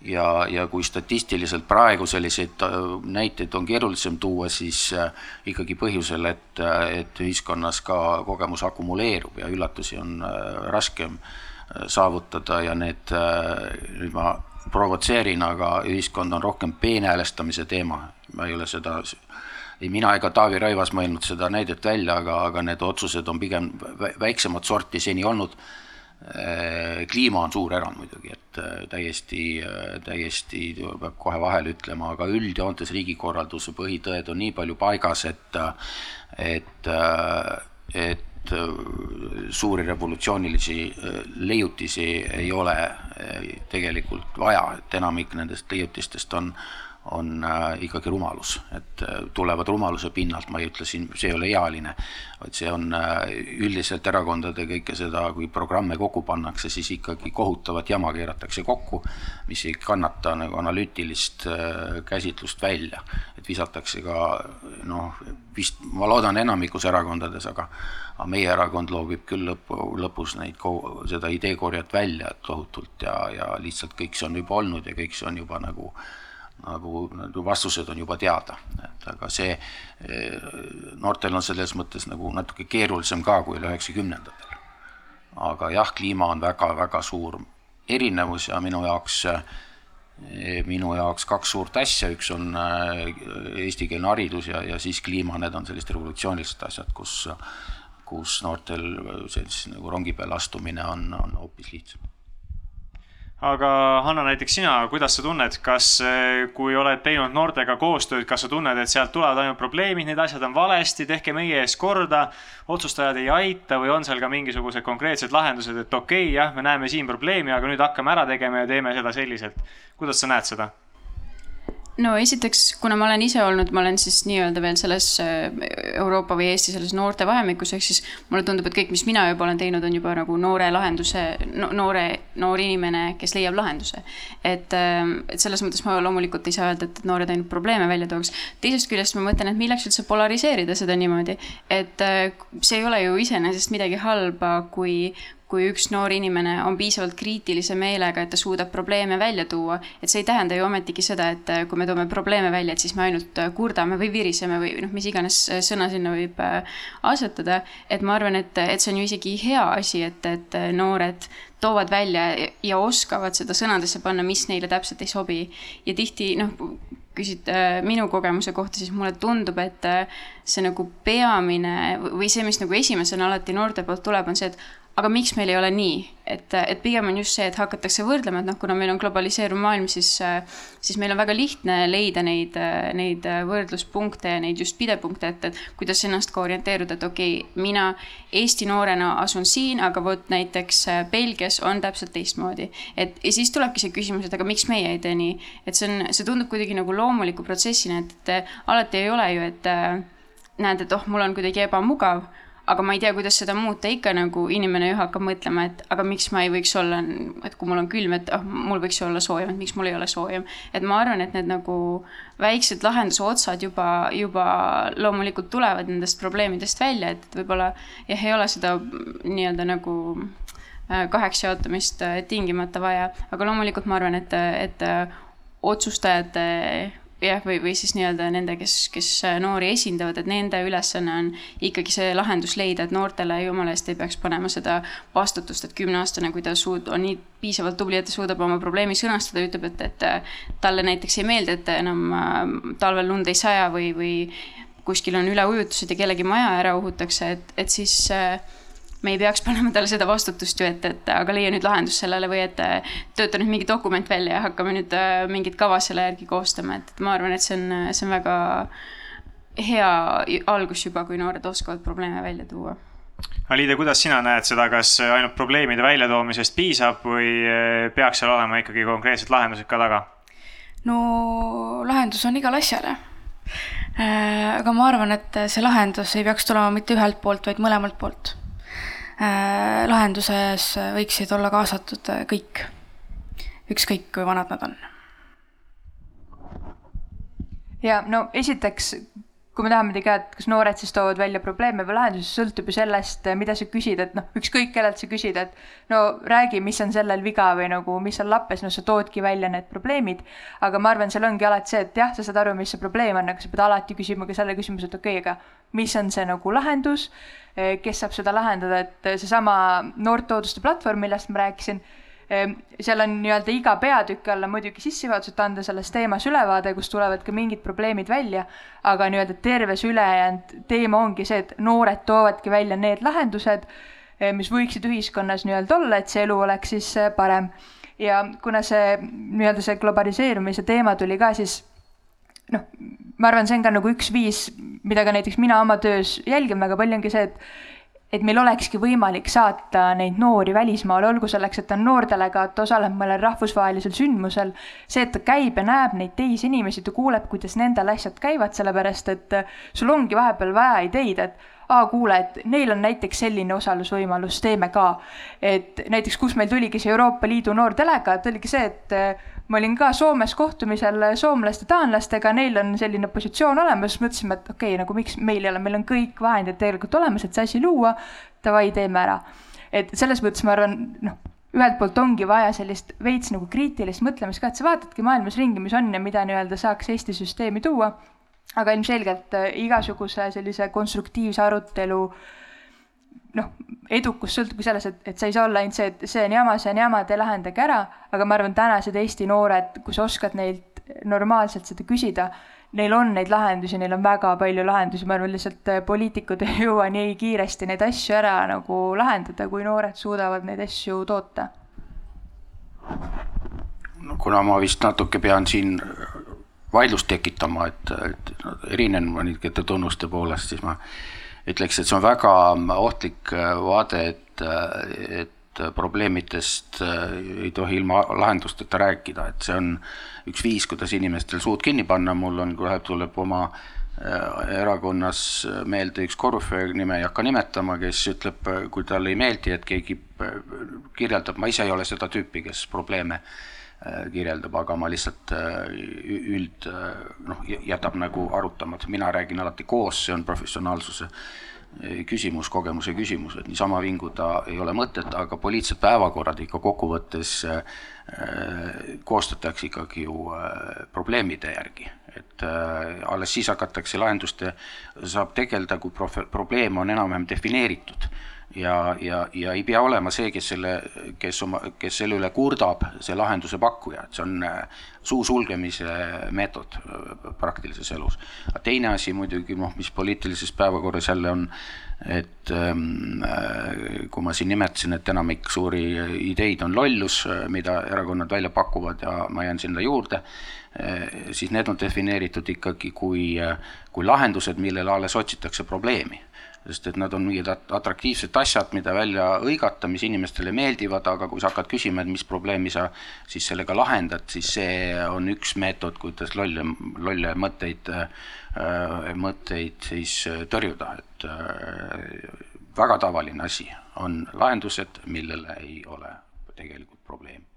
ja, ja kui statistiliselt praegu selliseid äh, näiteid on keerulisem tuua, siis äh, ikkagi põhjusel, et, äh, et ühiskonnas ka kogemus akumuleerub ja üllatusi on raskem saavutada ja need, nüüd ma provotseerin, aga ühiskond on rohkem peenhäälestamise teema, ma ei ole seda ei mina ega Taavi Rõivas mõelnud seda näidet välja, aga, aga need otsused on pigem väiksemat sorti seni olnud. Äh, kliima on suur erand muidugi, et äh, täiesti, äh, täiesti peab kohe vahele ütlema, aga üldjoontes riigikorralduse põhitõed on nii palju paigas, et, et, et suuri revolutsioonilisi leiutisi ei ole tegelikult vaja, et enamik nendest leiutistest on on äh, ikkagi rumalus, et äh, tulevad rumaluse pinnalt, ma ei ütle siin, see ei ole ealine, vaid see on äh, üldiselt erakondade kõike seda, kui programme kokku pannakse, siis ikkagi kohutavat jama keeratakse kokku, mis ei kannata nagu analüütilist käsitlust välja. et visatakse ka noh, vist ma loodan enamikus erakondades, aga aga meie erakond loobib küll lõpu, lõpus neid, seda ideekorjet välja tohutult ja, ja lihtsalt kõik see on juba olnud ja kõik see on juba nagu äh, nagu, vastused on juba teada, et aga see, eh, noortel on selles mõttes nagu natuke keerulisem ka kui oli üheksakümnendatel. aga jah, kliima on väga-väga suur erinevus ja minu jaoks, eh, minu jaoks kaks suurt asja, üks on eh, eestikeelne haridus ja, ja siis kliima, need on sellised revolutsioonilised asjad, kus, kus noortel sellise nagu rongi peale astumine on, on hoopis lihtsam aga Hanna, näiteks sina, kuidas sa tunned, kas, eh, kui oled teinud noortega koostööd, kas sa tunned, et sealt tulevad ainult probleemid, need asjad on valesti, tehke meie eest korda, otsustajad ei aita või on seal ka mingisugused konkreetsed lahendused, et okei okay,, jah, me näeme siin probleemi, aga nüüd hakkame ära tegema ja teeme seda selliselt. kuidas sa näed seda? No esiteks, kuna ma olen ise olnud, ma olen siis nii-öelda veel selles äh, Euroopa või Eesti selles noorte vahemikus, ehk siis mulle tundub, et kõik, mis mina juba olen teinud, on juba nagu noore lahenduse no,, noore, noor inimene, kes leiab lahenduse. et, ähm, et selles mõttes ma loomulikult ei saa öelda, et noored ainult probleeme välja tooks. teisest küljest ma mõtlen, et milleks üldse polariseerida seda niimoodi, et äh, see ei ole ju iseenesest midagi halba, kui, kui üks noor inimene on piisavalt kriitilise meelega, et ta suudab probleeme välja tuua, et see ei tähenda ju ometigi seda, et äh, kui me toome probleeme välja, et siis me ainult äh, kurdame või viriseme või noh, mis iganes äh, sõna sinna võib asetada. et ma arvan, et, et see on ju isegi hea asi, et, et noored toovad välja ja oskavad seda sõnadesse panna, mis neile täpselt ei sobi. ja tihti noh, küsid minu kogemuse kohta, siis mulle tundub, et see nagu peamine või see, mis nagu esimesena alati noorte poolt tuleb, on see, et aga miks meil ei ole nii, et, et pigem on just see, et hakatakse võrdlema, et noh, kuna meil on globaliseeruv maailm, siis, siis meil on väga lihtne leida neid, neid võrdluspunkte ja neid just pidepunkte, et, et kuidas ennast ka orienteeruda, et okei okay,, mina Eesti noorena asun siin, aga vot näiteks Belgias on täpselt teistmoodi. et ja siis tulebki see küsimus, et aga miks meie ei tee nii, et see on, see tundub kuidagi nagu loomuliku protsessina, et, et alati ei ole ju, et näed, et oh, mul on kuidagi ebamugav aga ma ei tea, kuidas seda muuta, ikka nagu inimene ju hakkab mõtlema, et aga miks ma ei võiks olla, et kui mul on külm, et ah oh,, mul võiks ju olla soojem, et miks mul ei ole soojem. et ma arvan, et need nagu väiksed lahenduse otsad juba, juba loomulikult tulevad nendest probleemidest välja, et võib-olla jah, ei ole seda nii-öelda nagu äh, kaheks jaotamist äh, tingimata vaja, aga loomulikult ma arvan, et, et äh, otsustajate jah, või, või siis nii-öelda nende, kes, kes noori esindavad, et nende ülesanne on ikkagi see lahendus leida, et noortele jumala eest ei peaks panema seda vastutust, et kümneaastane, kui ta suud-, on nii piisavalt tubli, et ta suudab oma probleemi sõnastada, ütleb, et, et talle näiteks ei meeldi, et enam äh, talvel lund ei saja või, või kuskil on üleujutused ja kellegi maja ära uhutakse, et, et siis äh, me ei peaks panema talle seda vastutust ju, et, et aga leia nüüd lahendus sellele või et tööta nüüd mingi dokument välja ja hakkame nüüd mingit kava selle järgi koostama, et, et ma arvan, et see on, see on väga hea algus juba, kui noored oskavad probleeme välja tuua Aliide, kuidas sina näed seda, kas ainult probleemide väljatoomisest piisab või peaks seal olema ikkagi konkreetsed lahendused ka taga? no lahendus on igale asjale. Äh, aga ma arvan, et see lahendus ei peaks tulema mitte ühelt poolt, vaid mõlemalt poolt. Äh, lahenduses võiksid olla kaasatud kõik, ükskõik kui vanad nad on. ja no esiteks kui me tahame teada, et kas noored siis toovad välja probleeme või lahendusi, sõltub ju sellest, mida sa küsid, et noh, ükskõik kellelt sa küsid, et no räägi, mis on sellel viga või nagu, mis on lappes, no sa toodki välja need probleemid. aga ma arvan, seal ongi alati see, et jah, sa saad aru, mis see probleem on, aga sa pead alati küsima ka selle küsimuse, et okei okay,, aga mis on see nagu lahendus, kes saab seda lahendada, et seesama noortooduste platvorm, millest ma rääkisin seal on nii-öelda iga peatüki alla muidugi sissejuhatus, et anda selles teemas ülevaade, kus tulevad ka mingid probleemid välja, aga nii-öelda terves ülejäänud teema ongi see, et noored toovadki välja need lahendused, eh, mis võiksid ühiskonnas nii-öelda olla, et see elu oleks siis eh, parem. ja kuna see nii-öelda see globaliseerumise teema tuli ka, siis noh, ma arvan, see on ka nagu üks viis, mida ka näiteks mina oma töös jälgin väga palju, ongi see, et et meil olekski võimalik saata neid noori välismaale, olgu selleks, et ta on noordelegaat, osaleb mõnel rahvusvahelisel sündmusel, see, et ta käib ja näeb neid teisi inimesi, ta kuuleb, kuidas nendel asjad käivad, sellepärast et sul ongi vahepeal vaja ideid, et aa, kuule, et neil on näiteks selline osalusvõimalus, teeme ka. et näiteks, kus meil tuligi see Euroopa Liidu noor delegaat, oligi see, et ma olin ka Soomes kohtumisel soomlaste, taanlastega, neil on selline positsioon olemas, mõtlesime, et okei okay,, nagu miks meil ei ole, meil on kõik vahendid tegelikult olemas, et see asi luua, davai, teeme ära. et selles mõttes ma arvan, noh, ühelt poolt ongi vaja sellist veits nagu kriitilist mõtlemist ka, et sa vaatadki maailmas ringi, mis on ja mida nii-öelda saaks Eesti süsteemi tuua aga ilmselgelt äh, igasuguse sellise konstruktiivse arutelu noh, edukus sõltubki selles, et, et sa ei saa olla ainult see, et see on jama, see on jama, te lahendage ära, aga ma arvan, tänased Eesti noored, kui sa oskad neilt normaalselt seda küsida, neil on neid lahendusi, neil on väga palju lahendusi, ma arvan, lihtsalt äh, poliitikud ei jõua nii kiiresti neid asju ära nagu lahendada, kui noored suudavad neid asju toota. no kuna ma vist natuke pean siin vaidlust tekitama, et, et erinen mõningate tunnuste poolest, siis ma ütleks, et see on väga ohtlik vaade, et, et probleemidest ei tohi ilma lahendusteta rääkida, et see on üks viis, kuidas inimestel suud kinni panna, mul on, kohe tuleb oma äh, erakonnas meelde üks korvpalli nime ei hakka nimetama, kes ütleb, kui talle ei meeldi, et keegi kirjeldab, ma ise ei ole seda tüüpi, kes probleeme äh, Äh, kirjeldab, aga ma lihtsalt äh, üld äh, noh, jätab nagu arutamata, mina räägin alati koos, see on professionaalsuse küsimus, kogemuse küsimus, et niisama vinguda ei ole mõtet, aga poliitilised päevakorrad ikka kokkuvõttes koostatakse ikkagi ju probleemide järgi, et alles siis hakatakse lahenduste, saab tegeleda, kui prof-, probleem on enam-vähem defineeritud ja, ja, ja ei pea olema see, kes selle, kes oma, kes selle üle kurdab, see lahenduse pakkuja, et see on äh, suu sulgemise meetod äh, praktilises elus. teine asi muidugi, noh, mis poliitilises päevakorras jälle on, et ähm, äh, kui ma siin nimetasin, et enamik suuri ideid on lollus, mida erakonnad välja pakuvad ja ma jään sinna juurde, siis need on defineeritud ikkagi kui, kui lahendused, millele alles otsitakse probleemi sest et nad on mingid atraktiivsed asjad, mida välja hõigata, mis inimestele meeldivad, aga kui sa hakkad küsima, et mis probleemi sa siis sellega lahendad, siis see on üks meetod, kuidas lolle, lolle mõtteid, äh, mõtteid siis tõrjuda, et äh, väga tavaline asi on lahendused, millele ei ole tegelikult probleemi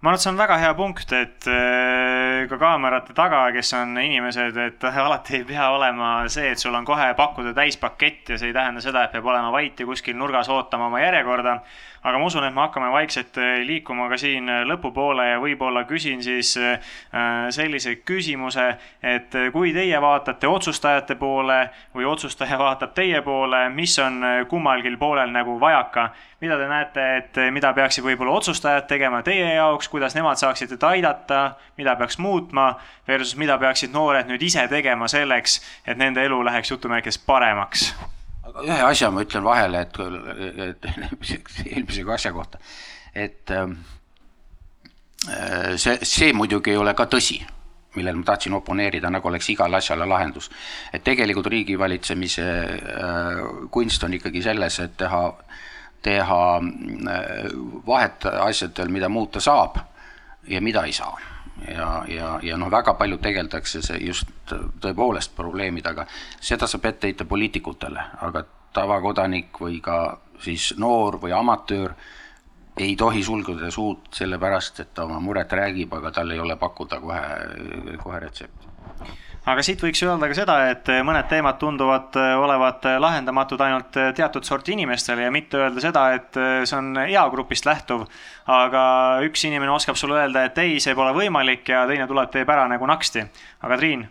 ma arvan, et see on väga hea punkt, et äh, ka kaamerate taga, kes on inimesed, et alati ei pea olema see, et sul on kohe pakkuda täispakett ja see ei tähenda seda, et peab olema vait ja kuskil nurgas ootama oma järjekorda aga ma usun, et me hakkame vaikselt äh, liikuma ka siin äh, lõpupoole ja võib-olla küsin siis äh, sellise küsimuse, et kui teie vaatate otsustajate poole või otsustaja vaatab teie poole, mis on kummalgi poolel nagu vajaka, mida te näete, et mida peaksid võib-olla otsustajad tegema teie jaoks, kuidas nemad saaksid teid aidata, mida peaks muutma, versus mida peaksid noored nüüd ise tegema selleks, et nende elu läheks jutumärkides paremaks ühe asja ma ütlen vahele, et, et eelmise asja kohta, et ähm, see, see muidugi ei ole ka tõsi millele ma tahtsin oponeerida, nagu oleks igale asjale lahendus. et tegelikult riigivalitsemise äh, kunst on ikkagi selles, et teha, teha äh, vahet asjadel, mida muuta saab ja mida ei saa. Ja, ja, ja noh, väga palju tegeldakse see just tõepoolest probleemidega, seda saab ette heita poliitikutele, aga tavakodanik või ka siis noor või amatöör ei tohi sulgeda suud sellepärast, et ta oma muret räägib, aga tal ei ole pakkuda kohe, kohe retsepti. Aga siit võiks öelda ka seda, et mõned teemad tunduvad olevat lahendamatud ainult teatud sorti inimestele ja mitte öelda seda, et see on eagrupist lähtuv. aga üks inimene oskab sulle öelda, et ei, see pole võimalik ja teine tuleb, teeb ära nagu naksti. aga Triin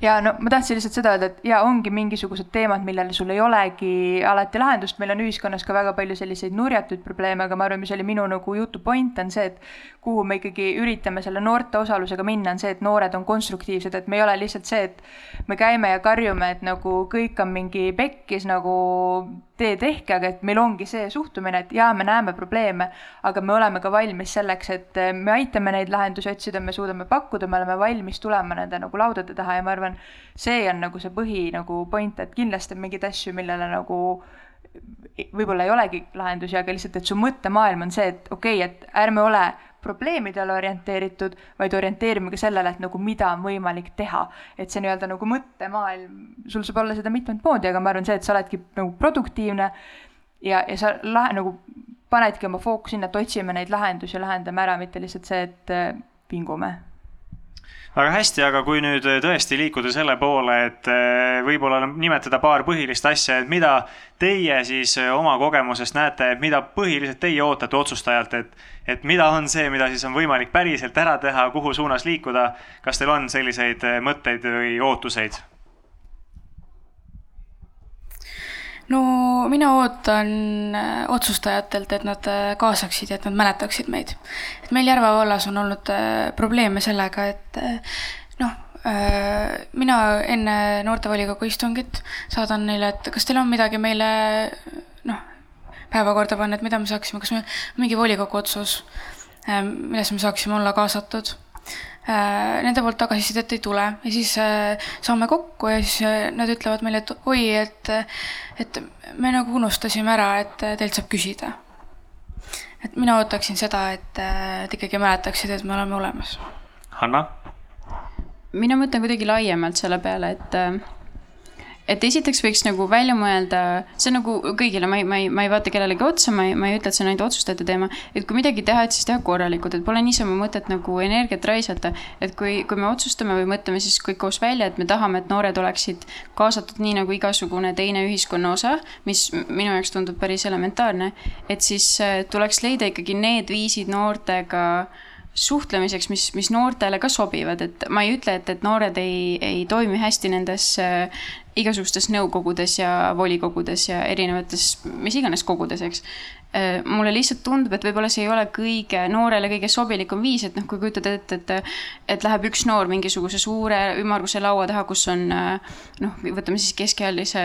ja no ma tahtsin lihtsalt seda öelda, et ja ongi mingisugused teemad, millele sul ei olegi alati lahendust, meil on ühiskonnas ka väga palju selliseid nurjatuid probleeme, aga ma arvan, mis oli minu nagu jutu point, on see, et kuhu me ikkagi üritame selle noorte osalusega minna, on see, et noored on konstruktiivsed, et me ei ole lihtsalt see, et me käime ja karjume, et nagu kõik on mingi pekkis nagu tee tehke, aga et meil ongi see suhtumine, et jaa, me näeme probleeme, aga me oleme ka valmis selleks, et me aitame neid lahendusi otsida, me suudame pakkuda, me oleme valmis tulema nende nagu laudade taha ja ma arvan, see on nagu see põhi nagu point, et kindlasti on mingeid asju, millele nagu võib-olla ei olegi lahendusi, aga lihtsalt, et su mõttemaailm on see, et okei okay,, et ärme ole probleemidele orienteeritud, vaid orienteerime ka sellele, et nagu mida on võimalik teha. et see nii-öelda nagu mõttemaailm, sul saab olla seda mitmet moodi, aga ma arvan, see, et sa oledki nagu produktiivne ja, ja sa lahe, nagu panedki oma fookus sinna, et otsime neid lahendusi, lahendame ära, mitte lihtsalt see, et äh, vingume väga hästi, aga kui nüüd tõesti liikuda selle poole, et eh, võib-olla nimetada paar põhilist asja, et mida teie siis eh, oma kogemusest näete, et mida põhiliselt teie ootate otsustajalt, et, et mida on see, mida siis on võimalik päriselt ära teha, kuhu suunas liikuda. kas teil on selliseid mõtteid või ootuseid? No mina ootan äh, otsustajatelt, et nad äh, kaasaksid ja et nad mäletaksid meid. et meil Järva vallas on olnud äh, probleeme sellega, et noh, mina enne noortevolikogu istungit saadan neile, et kas teil on midagi meile noh, päevakorda panna, et mida me saaksime, kas me, mingi volikogu otsus, milles me saaksime olla kaasatud nende poolt tagasisidet ei tule ja siis äh, saame kokku ja siis äh, nad ütlevad meile, et oi, et, et me nagu unustasime ära, et teilt saab küsida. et mina ootaksin seda, et te ikkagi mäletaksid, et me oleme olemas. Hanna? mina mõtlen kuidagi laiemalt selle peale, et et esiteks võiks nagu välja mõelda, see on nagu kõigile, ma ei, ma ei, ma ei vaata kellelegi otsa, ma ei, ma ei ütle, et see on ainult otsustajate teema, et kui midagi teha, et siis teha korralikult, et pole niisama mõtet nagu energiat raisata. et kui, kui me otsustame või mõtleme siis kõik koos välja, et me tahame, et noored oleksid kaasatud nii nagu igasugune teine ühiskonna osa, mis minu jaoks tundub päris elementaarne, et siis äh, tuleks leida ikkagi need viisid noortega suhtlemiseks, mis, mis noortele ka sobivad, et ma ei ütle, et, et noored ei, ei toimi hästi nendes äh, igasugustes nõukogudes ja volikogudes ja erinevates, mis iganes kogudes, eks. Äh, mulle lihtsalt tundub, et võib-olla see ei ole kõige, noorele kõige sobilikum viis, et noh, kui kujutad ette, et, et läheb üks noor mingisuguse suure ümmarguse laua taha, kus on äh, noh, võtame siis keskealise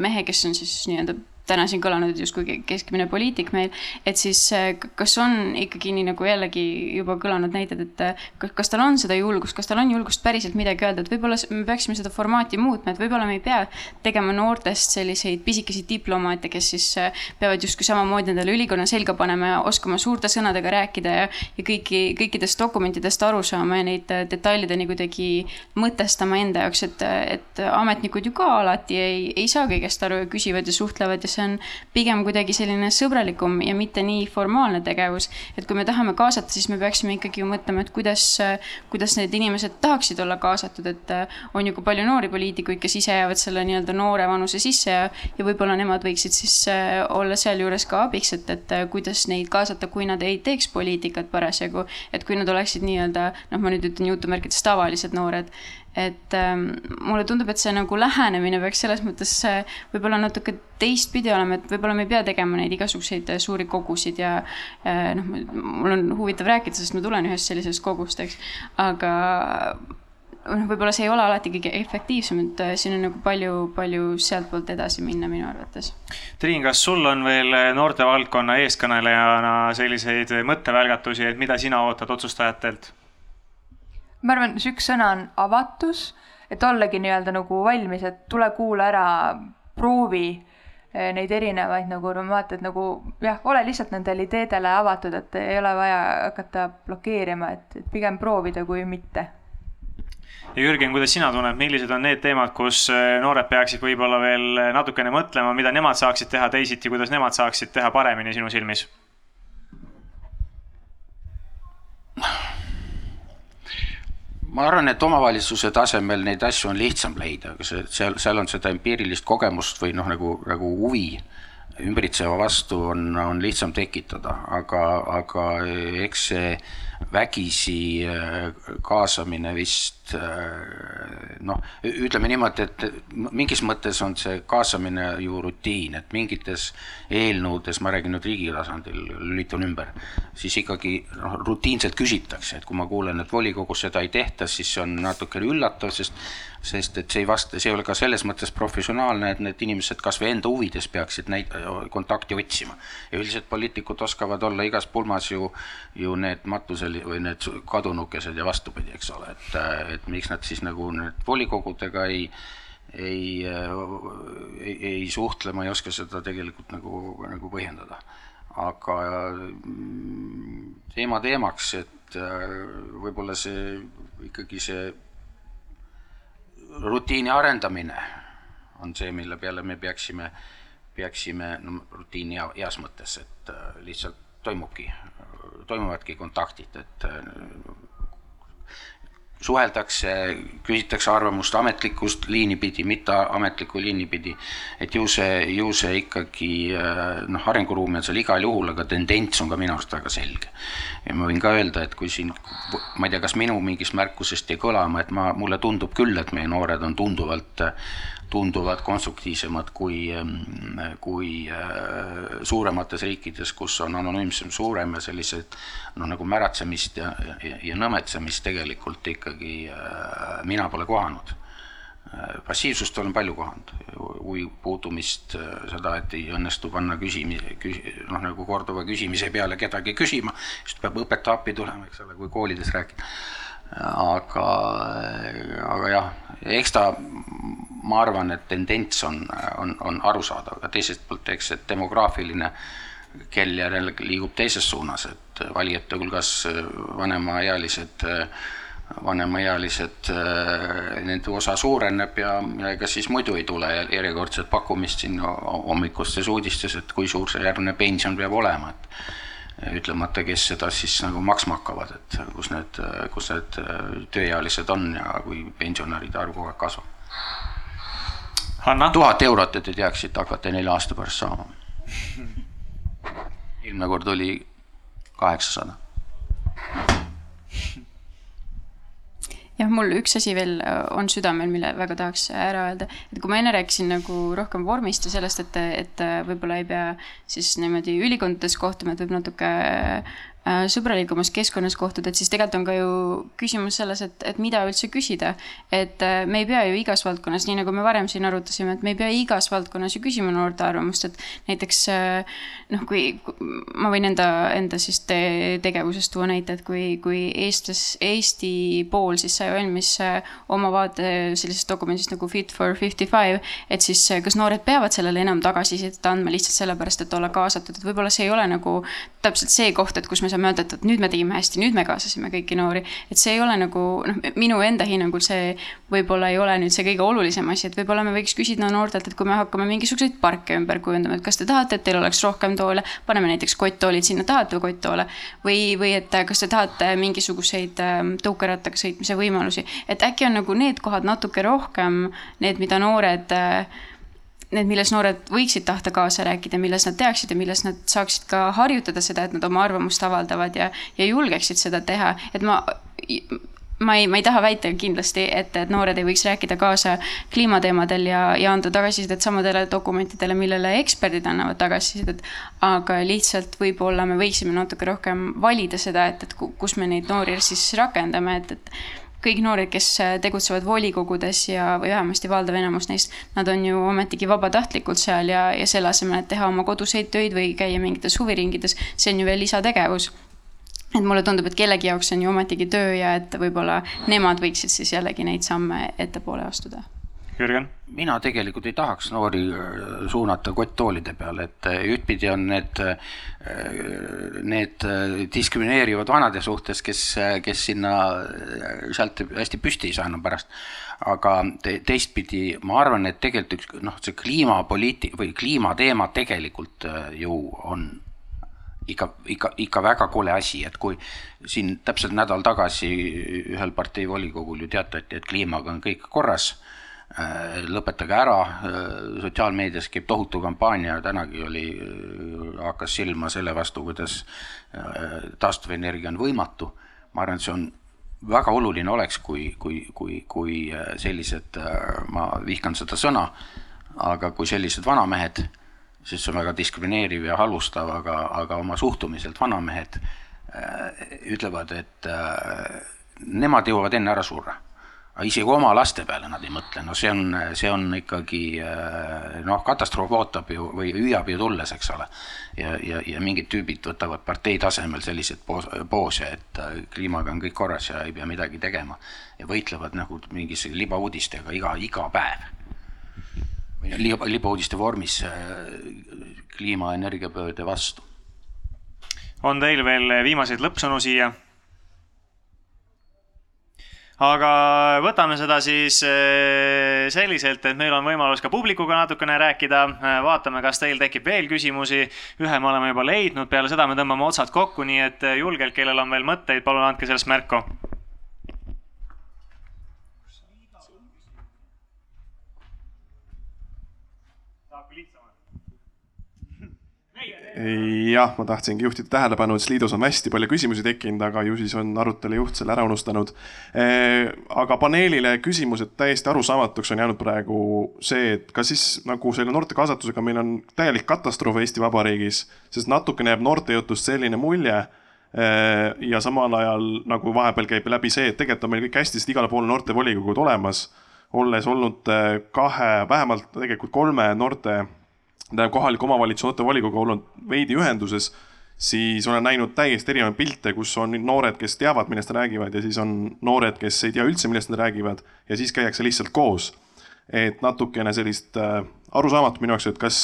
mehe, kes on siis nii-öelda täna siin kõlanud justkui keskmine poliitik meil, et siis äh, kas on ikkagi nii nagu jällegi juba kõlanud näited, et äh, kas tal on seda julgust, kas tal on julgust päriselt midagi öelda, et võib-olla me peaksime seda formaati muutma, et võib-olla me ei pea tegema noortest selliseid pisikesi diplomaate, kes siis äh, peavad justkui samamoodi endale ülikonna selga panema ja oskama suurte sõnadega rääkida ja, ja kõiki, kõikidest dokumentidest aru saama ja neid detailideni kuidagi mõtestama enda jaoks, et, et ametnikud ju ka alati ei, ei saa kõigest aru ja küsivad ja suhtlevad ja see on pigem kuidagi selline sõbralikum ja mitte nii formaalne tegevus. et kui me tahame kaasata, siis me peaksime ikkagi ju mõtlema, et kuidas, kuidas need inimesed tahaksid olla kaasatud, et äh, on ju ka palju noori poliitikuid, kes ise jäävad selle nii-öelda noore vanuse sisse ja, ja võib-olla nemad võiksid siis äh, olla sealjuures ka abiks, et, et äh, kuidas neid kaasata, kui nad ei teeks poliitikat parasjagu. et kui nad oleksid nii-öelda, noh, ma nüüd ütlen jutumärkides tavalised noored et ähm, mulle tundub, et see nagu lähenemine peaks selles mõttes äh, võib-olla natuke teistpidi olema, et võib-olla me ei pea tegema neid igasuguseid äh, suuri kogusid ja äh, noh, mul on huvitav rääkida, sest ma tulen ühest sellisest kogust, eks, aga noh, võib-olla see ei ole alati kõige efektiivsem, et äh, siin on nagu palju, palju sealtpoolt edasi minna minu arvates. Triin, kas sul on veel noortevaldkonna eeskõnelejana selliseid mõttevälgatusi, et mida sina ootad otsustajatelt? Ma arvan, üks sõna on avatus, et ollagi nii-öelda nagu valmis, et tule kuula ära, proovi eh, neid erinevaid nagu vaata, et nagu jah, ole lihtsalt nendele ideedele avatud, et ei ole vaja hakata blokeerima, et, et pigem proovida kui mitte ja Jürgen, kuidas sina tunned, millised on need teemad, kus eh, noored peaksid võib-olla veel natukene mõtlema, mida nemad saaksid teha teisiti, kuidas nemad saaksid teha paremini sinu silmis? Ma arvan, et omavalitsuse tasemel neid asju on lihtsam leida, seal, seal on seda empiirilist kogemust või noh, nagu, nagu huvi ümbritseva vastu on, on lihtsam tekitada, aga, aga eks see vägisi äh, kaasamine vist äh, noh, ütleme niimoodi, et mingis mõttes on see kaasamine ju rutiin, et mingites eelnõudes, ma räägin nüüd riigi tasandil, lülitun ümber, siis ikkagi noh, rutiinselt küsitakse, et kui ma kuulen, et volikogus seda ei tehta, siis see on natukene üllatav, sest sest et see ei vasta, see ei ole ka selles mõttes professionaalne, et need inimesed kas või enda huvides peaksid neid kontakti otsima. ja üldiselt poliitikud oskavad olla igas pulmas ju, ju need matusel või need kadunukesed ja vastupidi, eks ole, et, et miks nad siis nagu need volikogudega ei ei, ei, ei suhtle, ma ei oska seda tegelikult nagu, nagu põhjendada. aga teema teemaks, et võib-olla see ikkagi see rutiini arendamine on see, mille peale me peaksime, peaksime, no rutiini hea, heas mõttes, et äh, lihtsalt toimubki, toimuvadki kontaktid, et äh, suheldakse, küsitakse arvamust ametlikust liini pidi, mitteametlikku liini pidi. et ju see, ju see ikkagi äh, noh, arenguruumi on seal igal juhul, aga tendents on ka minu arust väga selge. ja ma võin ka öelda, et kui siin, ma ei tea, kas minu mingist märkusest jäi kõlama, et ma, mulle tundub küll, et meie noored on tunduvalt tunduvad konstruktiivsemad kui, kui äh, suuremates riikides, kus on anonüümsem suurem ja sellised noh, nagu märatsemist ja, ja, ja nõmetsemist tegelikult ikkagi äh, mina pole kohanud. Äh, passiivsust olen palju kohanud, huvi puudumist, seda, et ei õnnestu panna küsimi-, küsi-, noh nagu korduva küsimise peale kedagi küsima, siis peab õpetaja appi tulema, eks ole, kui koolides rääkida aga, aga jah, eks ta, ma arvan, et tendents on, on, on arusaadav, aga teiselt poolt, eks see demograafiline kell järele liigub teises suunas, et valijate hulgas vanemaealised, vanemaealised, nende osa suureneb ja, ja ega siis muidu ei tule järjekordset pakkumist siin hommikustes uudistes, et kui suur see järgmine pension peab olema, et ütlemata, kes seda siis nagu maksma hakkavad, et kus need, kus need tööealised on ja kui pensionäride arv kogu aeg kasvab. tuhat eurot, et te teaksite, hakkate nelja aasta pärast saama. eelmine kord oli kaheksasada jah, mul üks asi veel äh, on südamel, mille väga tahaks ära öelda, et kui ma enne rääkisin nagu rohkem vormist ja sellest, et, et äh, võib-olla ei pea siis niimoodi ülikondades kohtuma, et võib natuke sõbralikumas keskkonnas kohtud, et siis tegelikult on ka ju küsimus selles, et, et mida üldse küsida. et äh, me ei pea ju igas valdkonnas, nii nagu me varem siin arutasime, et me ei pea igas valdkonnas ju küsima noorte arvamust, et näiteks äh, noh, kui ma võin enda, enda siis te, tegevusest tuua näite, et kui, kui Eestis, Eesti pool siis sai valmis oma vaate sellisest dokumendist nagu Fit for fifty five, et siis kas noored peavad sellele enam tagasisidet andma lihtsalt sellepärast, et olla kaasatud, et võib-olla see ei ole nagu täpselt see koht, et kus me saame öelda, et, et nüüd me tegime hästi, nüüd me kaasasime kõiki noori. et see ei ole nagu noh, minu enda hinnangul see võib-olla ei ole nüüd see kõige olulisem asi, et võib-olla me võiks küsida noortelt, et kui me hakkame mingisuguseid parke ümber kujundama, et kas te tahate, et teil oleks rohkem toole, paneme näiteks kotttoolid sinna, tahate kotttoole. või, või et kas te tahate mingisuguseid ähm, tõukerattaga sõitmise võimalusi, et äkki on nagu need kohad natuke rohkem need, mida noored äh, need, milles noored võiksid tahta kaasa rääkida, milles nad teaksid ja milles nad saaksid ka harjutada seda, et nad oma arvamust avaldavad ja, ja julgeksid seda teha, et ma ma ei, ma ei taha väita kindlasti, et, et noored ei võiks rääkida kaasa kliimateemadel ja, ja anda tagasisidet samadele dokumentidele, millele eksperdid annavad tagasisidet. aga lihtsalt võib-olla me võiksime natuke rohkem valida seda, et, et kus me neid noori siis rakendame, et, et kõik noored, kes tegutsevad volikogudes ja, või vähemasti valdav enamus neist, nad on ju ometigi vabatahtlikult seal ja, ja selle asemel, et teha oma koduseid töid või käia mingites huviringides, see on ju veel lisategevus. Et mulle tundub, et kellegi jaoks on ju ometigi töö ja et võib-olla nemad võiksid siis jällegi neid samme ettepoole astuda Jürgen? mina tegelikult ei tahaks noori äh, suunata kotttoolide peale, et äh, ühtpidi on need, äh, need diskrimineerivad vanade suhtes, kes, kes sinna sealt hästi püsti ei saa enam pärast. aga te, teistpidi ma arvan, et tegelikult üks noh, see kliimapoliiti- või kliimateema tegelikult ju on ikka, ikka, ikka väga kole asi, et kui siin täpselt nädal tagasi ühel partei volikogul ju teatati, et kliimaga on kõik korras lõpetage ära, äh, sotsiaalmeedias käib tohutu kampaania, tänagi oli, äh, hakkas silma selle vastu, kuidas taastuvenergia on võimatu. ma arvan, et see on väga oluline oleks, kui, kui, kui, kui sellised, ma vihkan seda sõna, aga kui sellised vanamehed, sest see on väga diskrimineeriv ja halvustav, aga, aga oma suhtumiselt vanamehed ütlevad, et nemad jõuavad enne ära surra aga isegi oma laste peale nad ei mõtle, no see on, see on ikkagi äh, noh, katastroof ootab ju või hüüab ju tulles, eks ole. ja, ja, ja mingid tüübid võtavad partei tasemel selliseid poos, poose, et äh, kliimaga on kõik korras ja ei pea midagi tegema. ja võitlevad nagu mingis libauudistega iga, iga päev. liba, libauudiste vormis äh, kliimaenergiapöörde vastu. on teil veel viimaseid lõppsõnu siia? Aga võtame seda siis eh, selliselt, et meil on võimalus ka publikuga natukene rääkida. Eh, vaatame, kas teil tekib veel küsimusi. ühe me oleme juba leidnud, peale seda me tõmbame otsad kokku, nii et eh, julgelt, kellel on veel mõtteid, palun andke sellest märku jah, ma tahtsingi juhtida tähelepanu, et Sliidus on hästi palju küsimusi tekkinud, aga ju siis on arutelu juht selle ära unustanud. aga paneelile küsimused täiesti arusaamatuks on jäänud praegu see, et kas siis nagu selle noorte kaasatusega meil on täielik katastroof Eesti Vabariigis, sest natukene jääb noortejutust selline mulje ja samal ajal nagu vahepeal käib läbi see, et tegelikult on meil kõik hästi, sest igal pool noortevolikogud olemas. olles olnud kahe, vähemalt tegelikult kolme noorte tähendab kohaliku omavalitsuse noortevolikogu olnud veidi ühenduses, siis olen näinud täiesti erinevaid pilte, kus on noored, kes teavad, millest räägivad ja siis on noored, kes ei tea üldse, millest nad räägivad ja siis käiakse lihtsalt koos. et natukene sellist äh, arusaamatu minu jaoks, et kas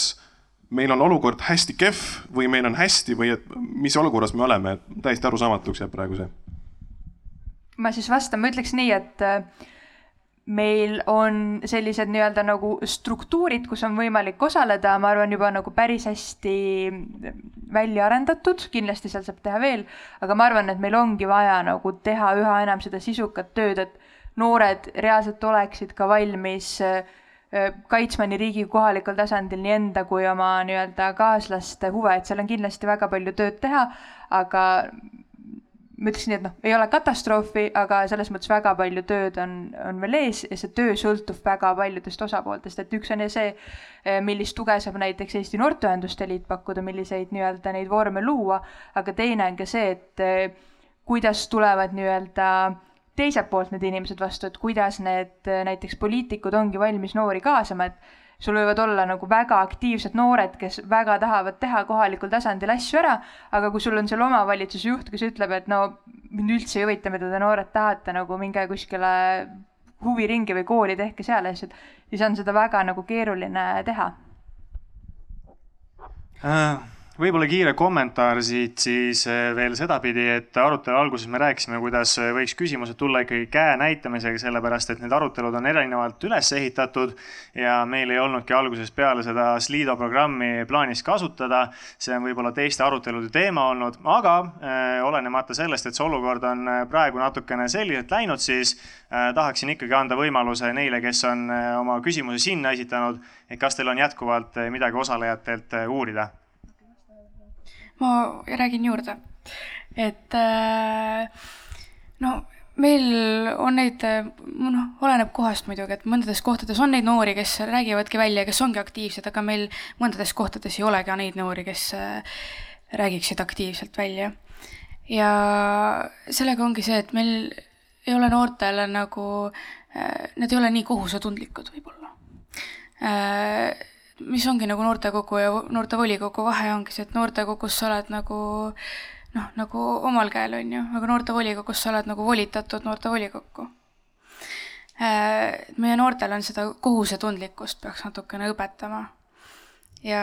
meil on olukord hästi kehv või meil on hästi või et mis olukorras me oleme, täiesti arusaamatuks jääb praegu see. ma siis vastan, ma ütleks nii, et äh, meil on sellised nii-öelda nagu struktuurid, kus on võimalik osaleda, ma arvan, juba nagu päris hästi välja arendatud, kindlasti seal saab teha veel, aga ma arvan, et meil ongi vaja nagu teha üha enam seda sisukat tööd, et noored reaalselt oleksid ka valmis kaitsma nii riigi kui kohalikul tasandil nii enda kui oma nii-öelda kaaslaste huve, et seal on kindlasti väga palju tööd teha, aga ma ütleks nii, et noh, ei ole katastroofi, aga selles mõttes väga palju tööd on, on veel ees ja see töö sõltub väga paljudest osapooltest, et üks on ju see, eh, millist tuge saab näiteks Eesti Noorteühenduste Liit pakkuda, milliseid nii-öelda neid vorme luua, aga teine on ka see, et eh, kuidas tulevad nii-öelda teiselt poolt need inimesed vastu, et kuidas need eh, näiteks poliitikud ongi valmis noori kaasama, et sul võivad olla nagu väga aktiivsed noored, kes väga tahavad teha kohalikul tasandil asju ära, aga kui sul on seal omavalitsuse juht, kes ütleb, et no mind üldse ei huvita, mida te noored tahate, nagu minge kuskile huviringi või kooli, tehke seal asjad, siis on seda väga nagu keeruline teha. Äh võib-olla kiire kommentaar siit siis eh, veel sedapidi, et arutelu alguses me rääkisime, kuidas eh, võiks küsimused tulla ikkagi käe näitamisega, sellepärast et need arutelud on erinevalt üles ehitatud ja meil ei olnudki algusest peale seda Slido programmi plaanis kasutada. see on võib-olla teiste arutelude teema olnud, aga äh, olenemata sellest, et see olukord on praegu natukene selliselt läinud, siis äh, tahaksin ikkagi anda võimaluse neile, kes on äh, oma küsimuse sinna esitanud, et kas teil on jätkuvalt midagi osalejatelt uurida ma räägin juurde, et äh, no meil on neid, noh, oleneb kohast muidugi, et mõndades kohtades on neid noori, kes räägivadki välja, kes ongi aktiivsed, aga meil mõndades kohtades ei ole ka neid noori, kes äh, räägiksid aktiivselt välja. ja sellega ongi see, et meil ei ole noortele nagu, need ei ole nii kohusetundlikud võib-olla. Mis ongi nagu noortekogu ja noortevolikogu vahe ongi see, et noortekogus sa oled nagu noh, nagu omal käel, on ju, aga noortevolikogus sa oled nagu volitatud noortevolikokku. meie noortel on seda kohusetundlikkust peaks natukene õpetama. ja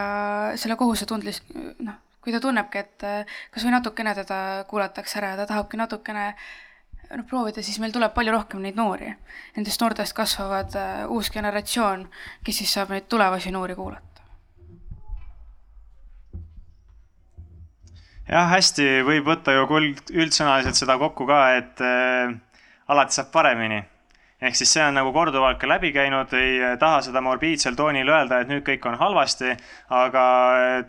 selle kohusetundlis-, noh, kui ta tunnebki, et kas või natukene teda kuulatakse ära ja ta tahabki natukene noh, proovida, siis meil tuleb palju rohkem neid noori. Nendest noortest kasvavad uh, uus generatsioon, kes siis saab neid tulevasi noori kuulata. jah, hästi, võib võtta ju üldsõnaliselt seda kokku ka, et äh, alati saab paremini ehk siis see on nagu korduvalt ka läbi käinud, ei taha seda morbiidsel toonil öelda, et nüüd kõik on halvasti, aga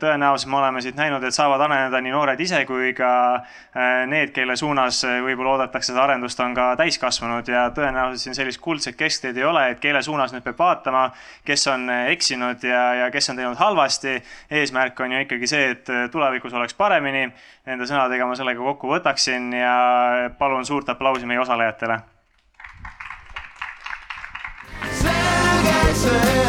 tõenäoliselt me oleme siit näinud, et saavad areneda nii noored ise kui ka äh, need, kelle suunas võib-olla oodatakse seda arendust, on ka täiskasvanud ja tõenäoliselt siin sellist kuldset keskteed ei ole, et kelle suunas nüüd peab vaatama, kes on eksinud ja, ja kes on teinud halvasti. eesmärk on ju ikkagi see, et tulevikus oleks paremini. Nende sõnadega ma sellega kokku võtaksin ja palun suurt aplausi meie osalejatele say.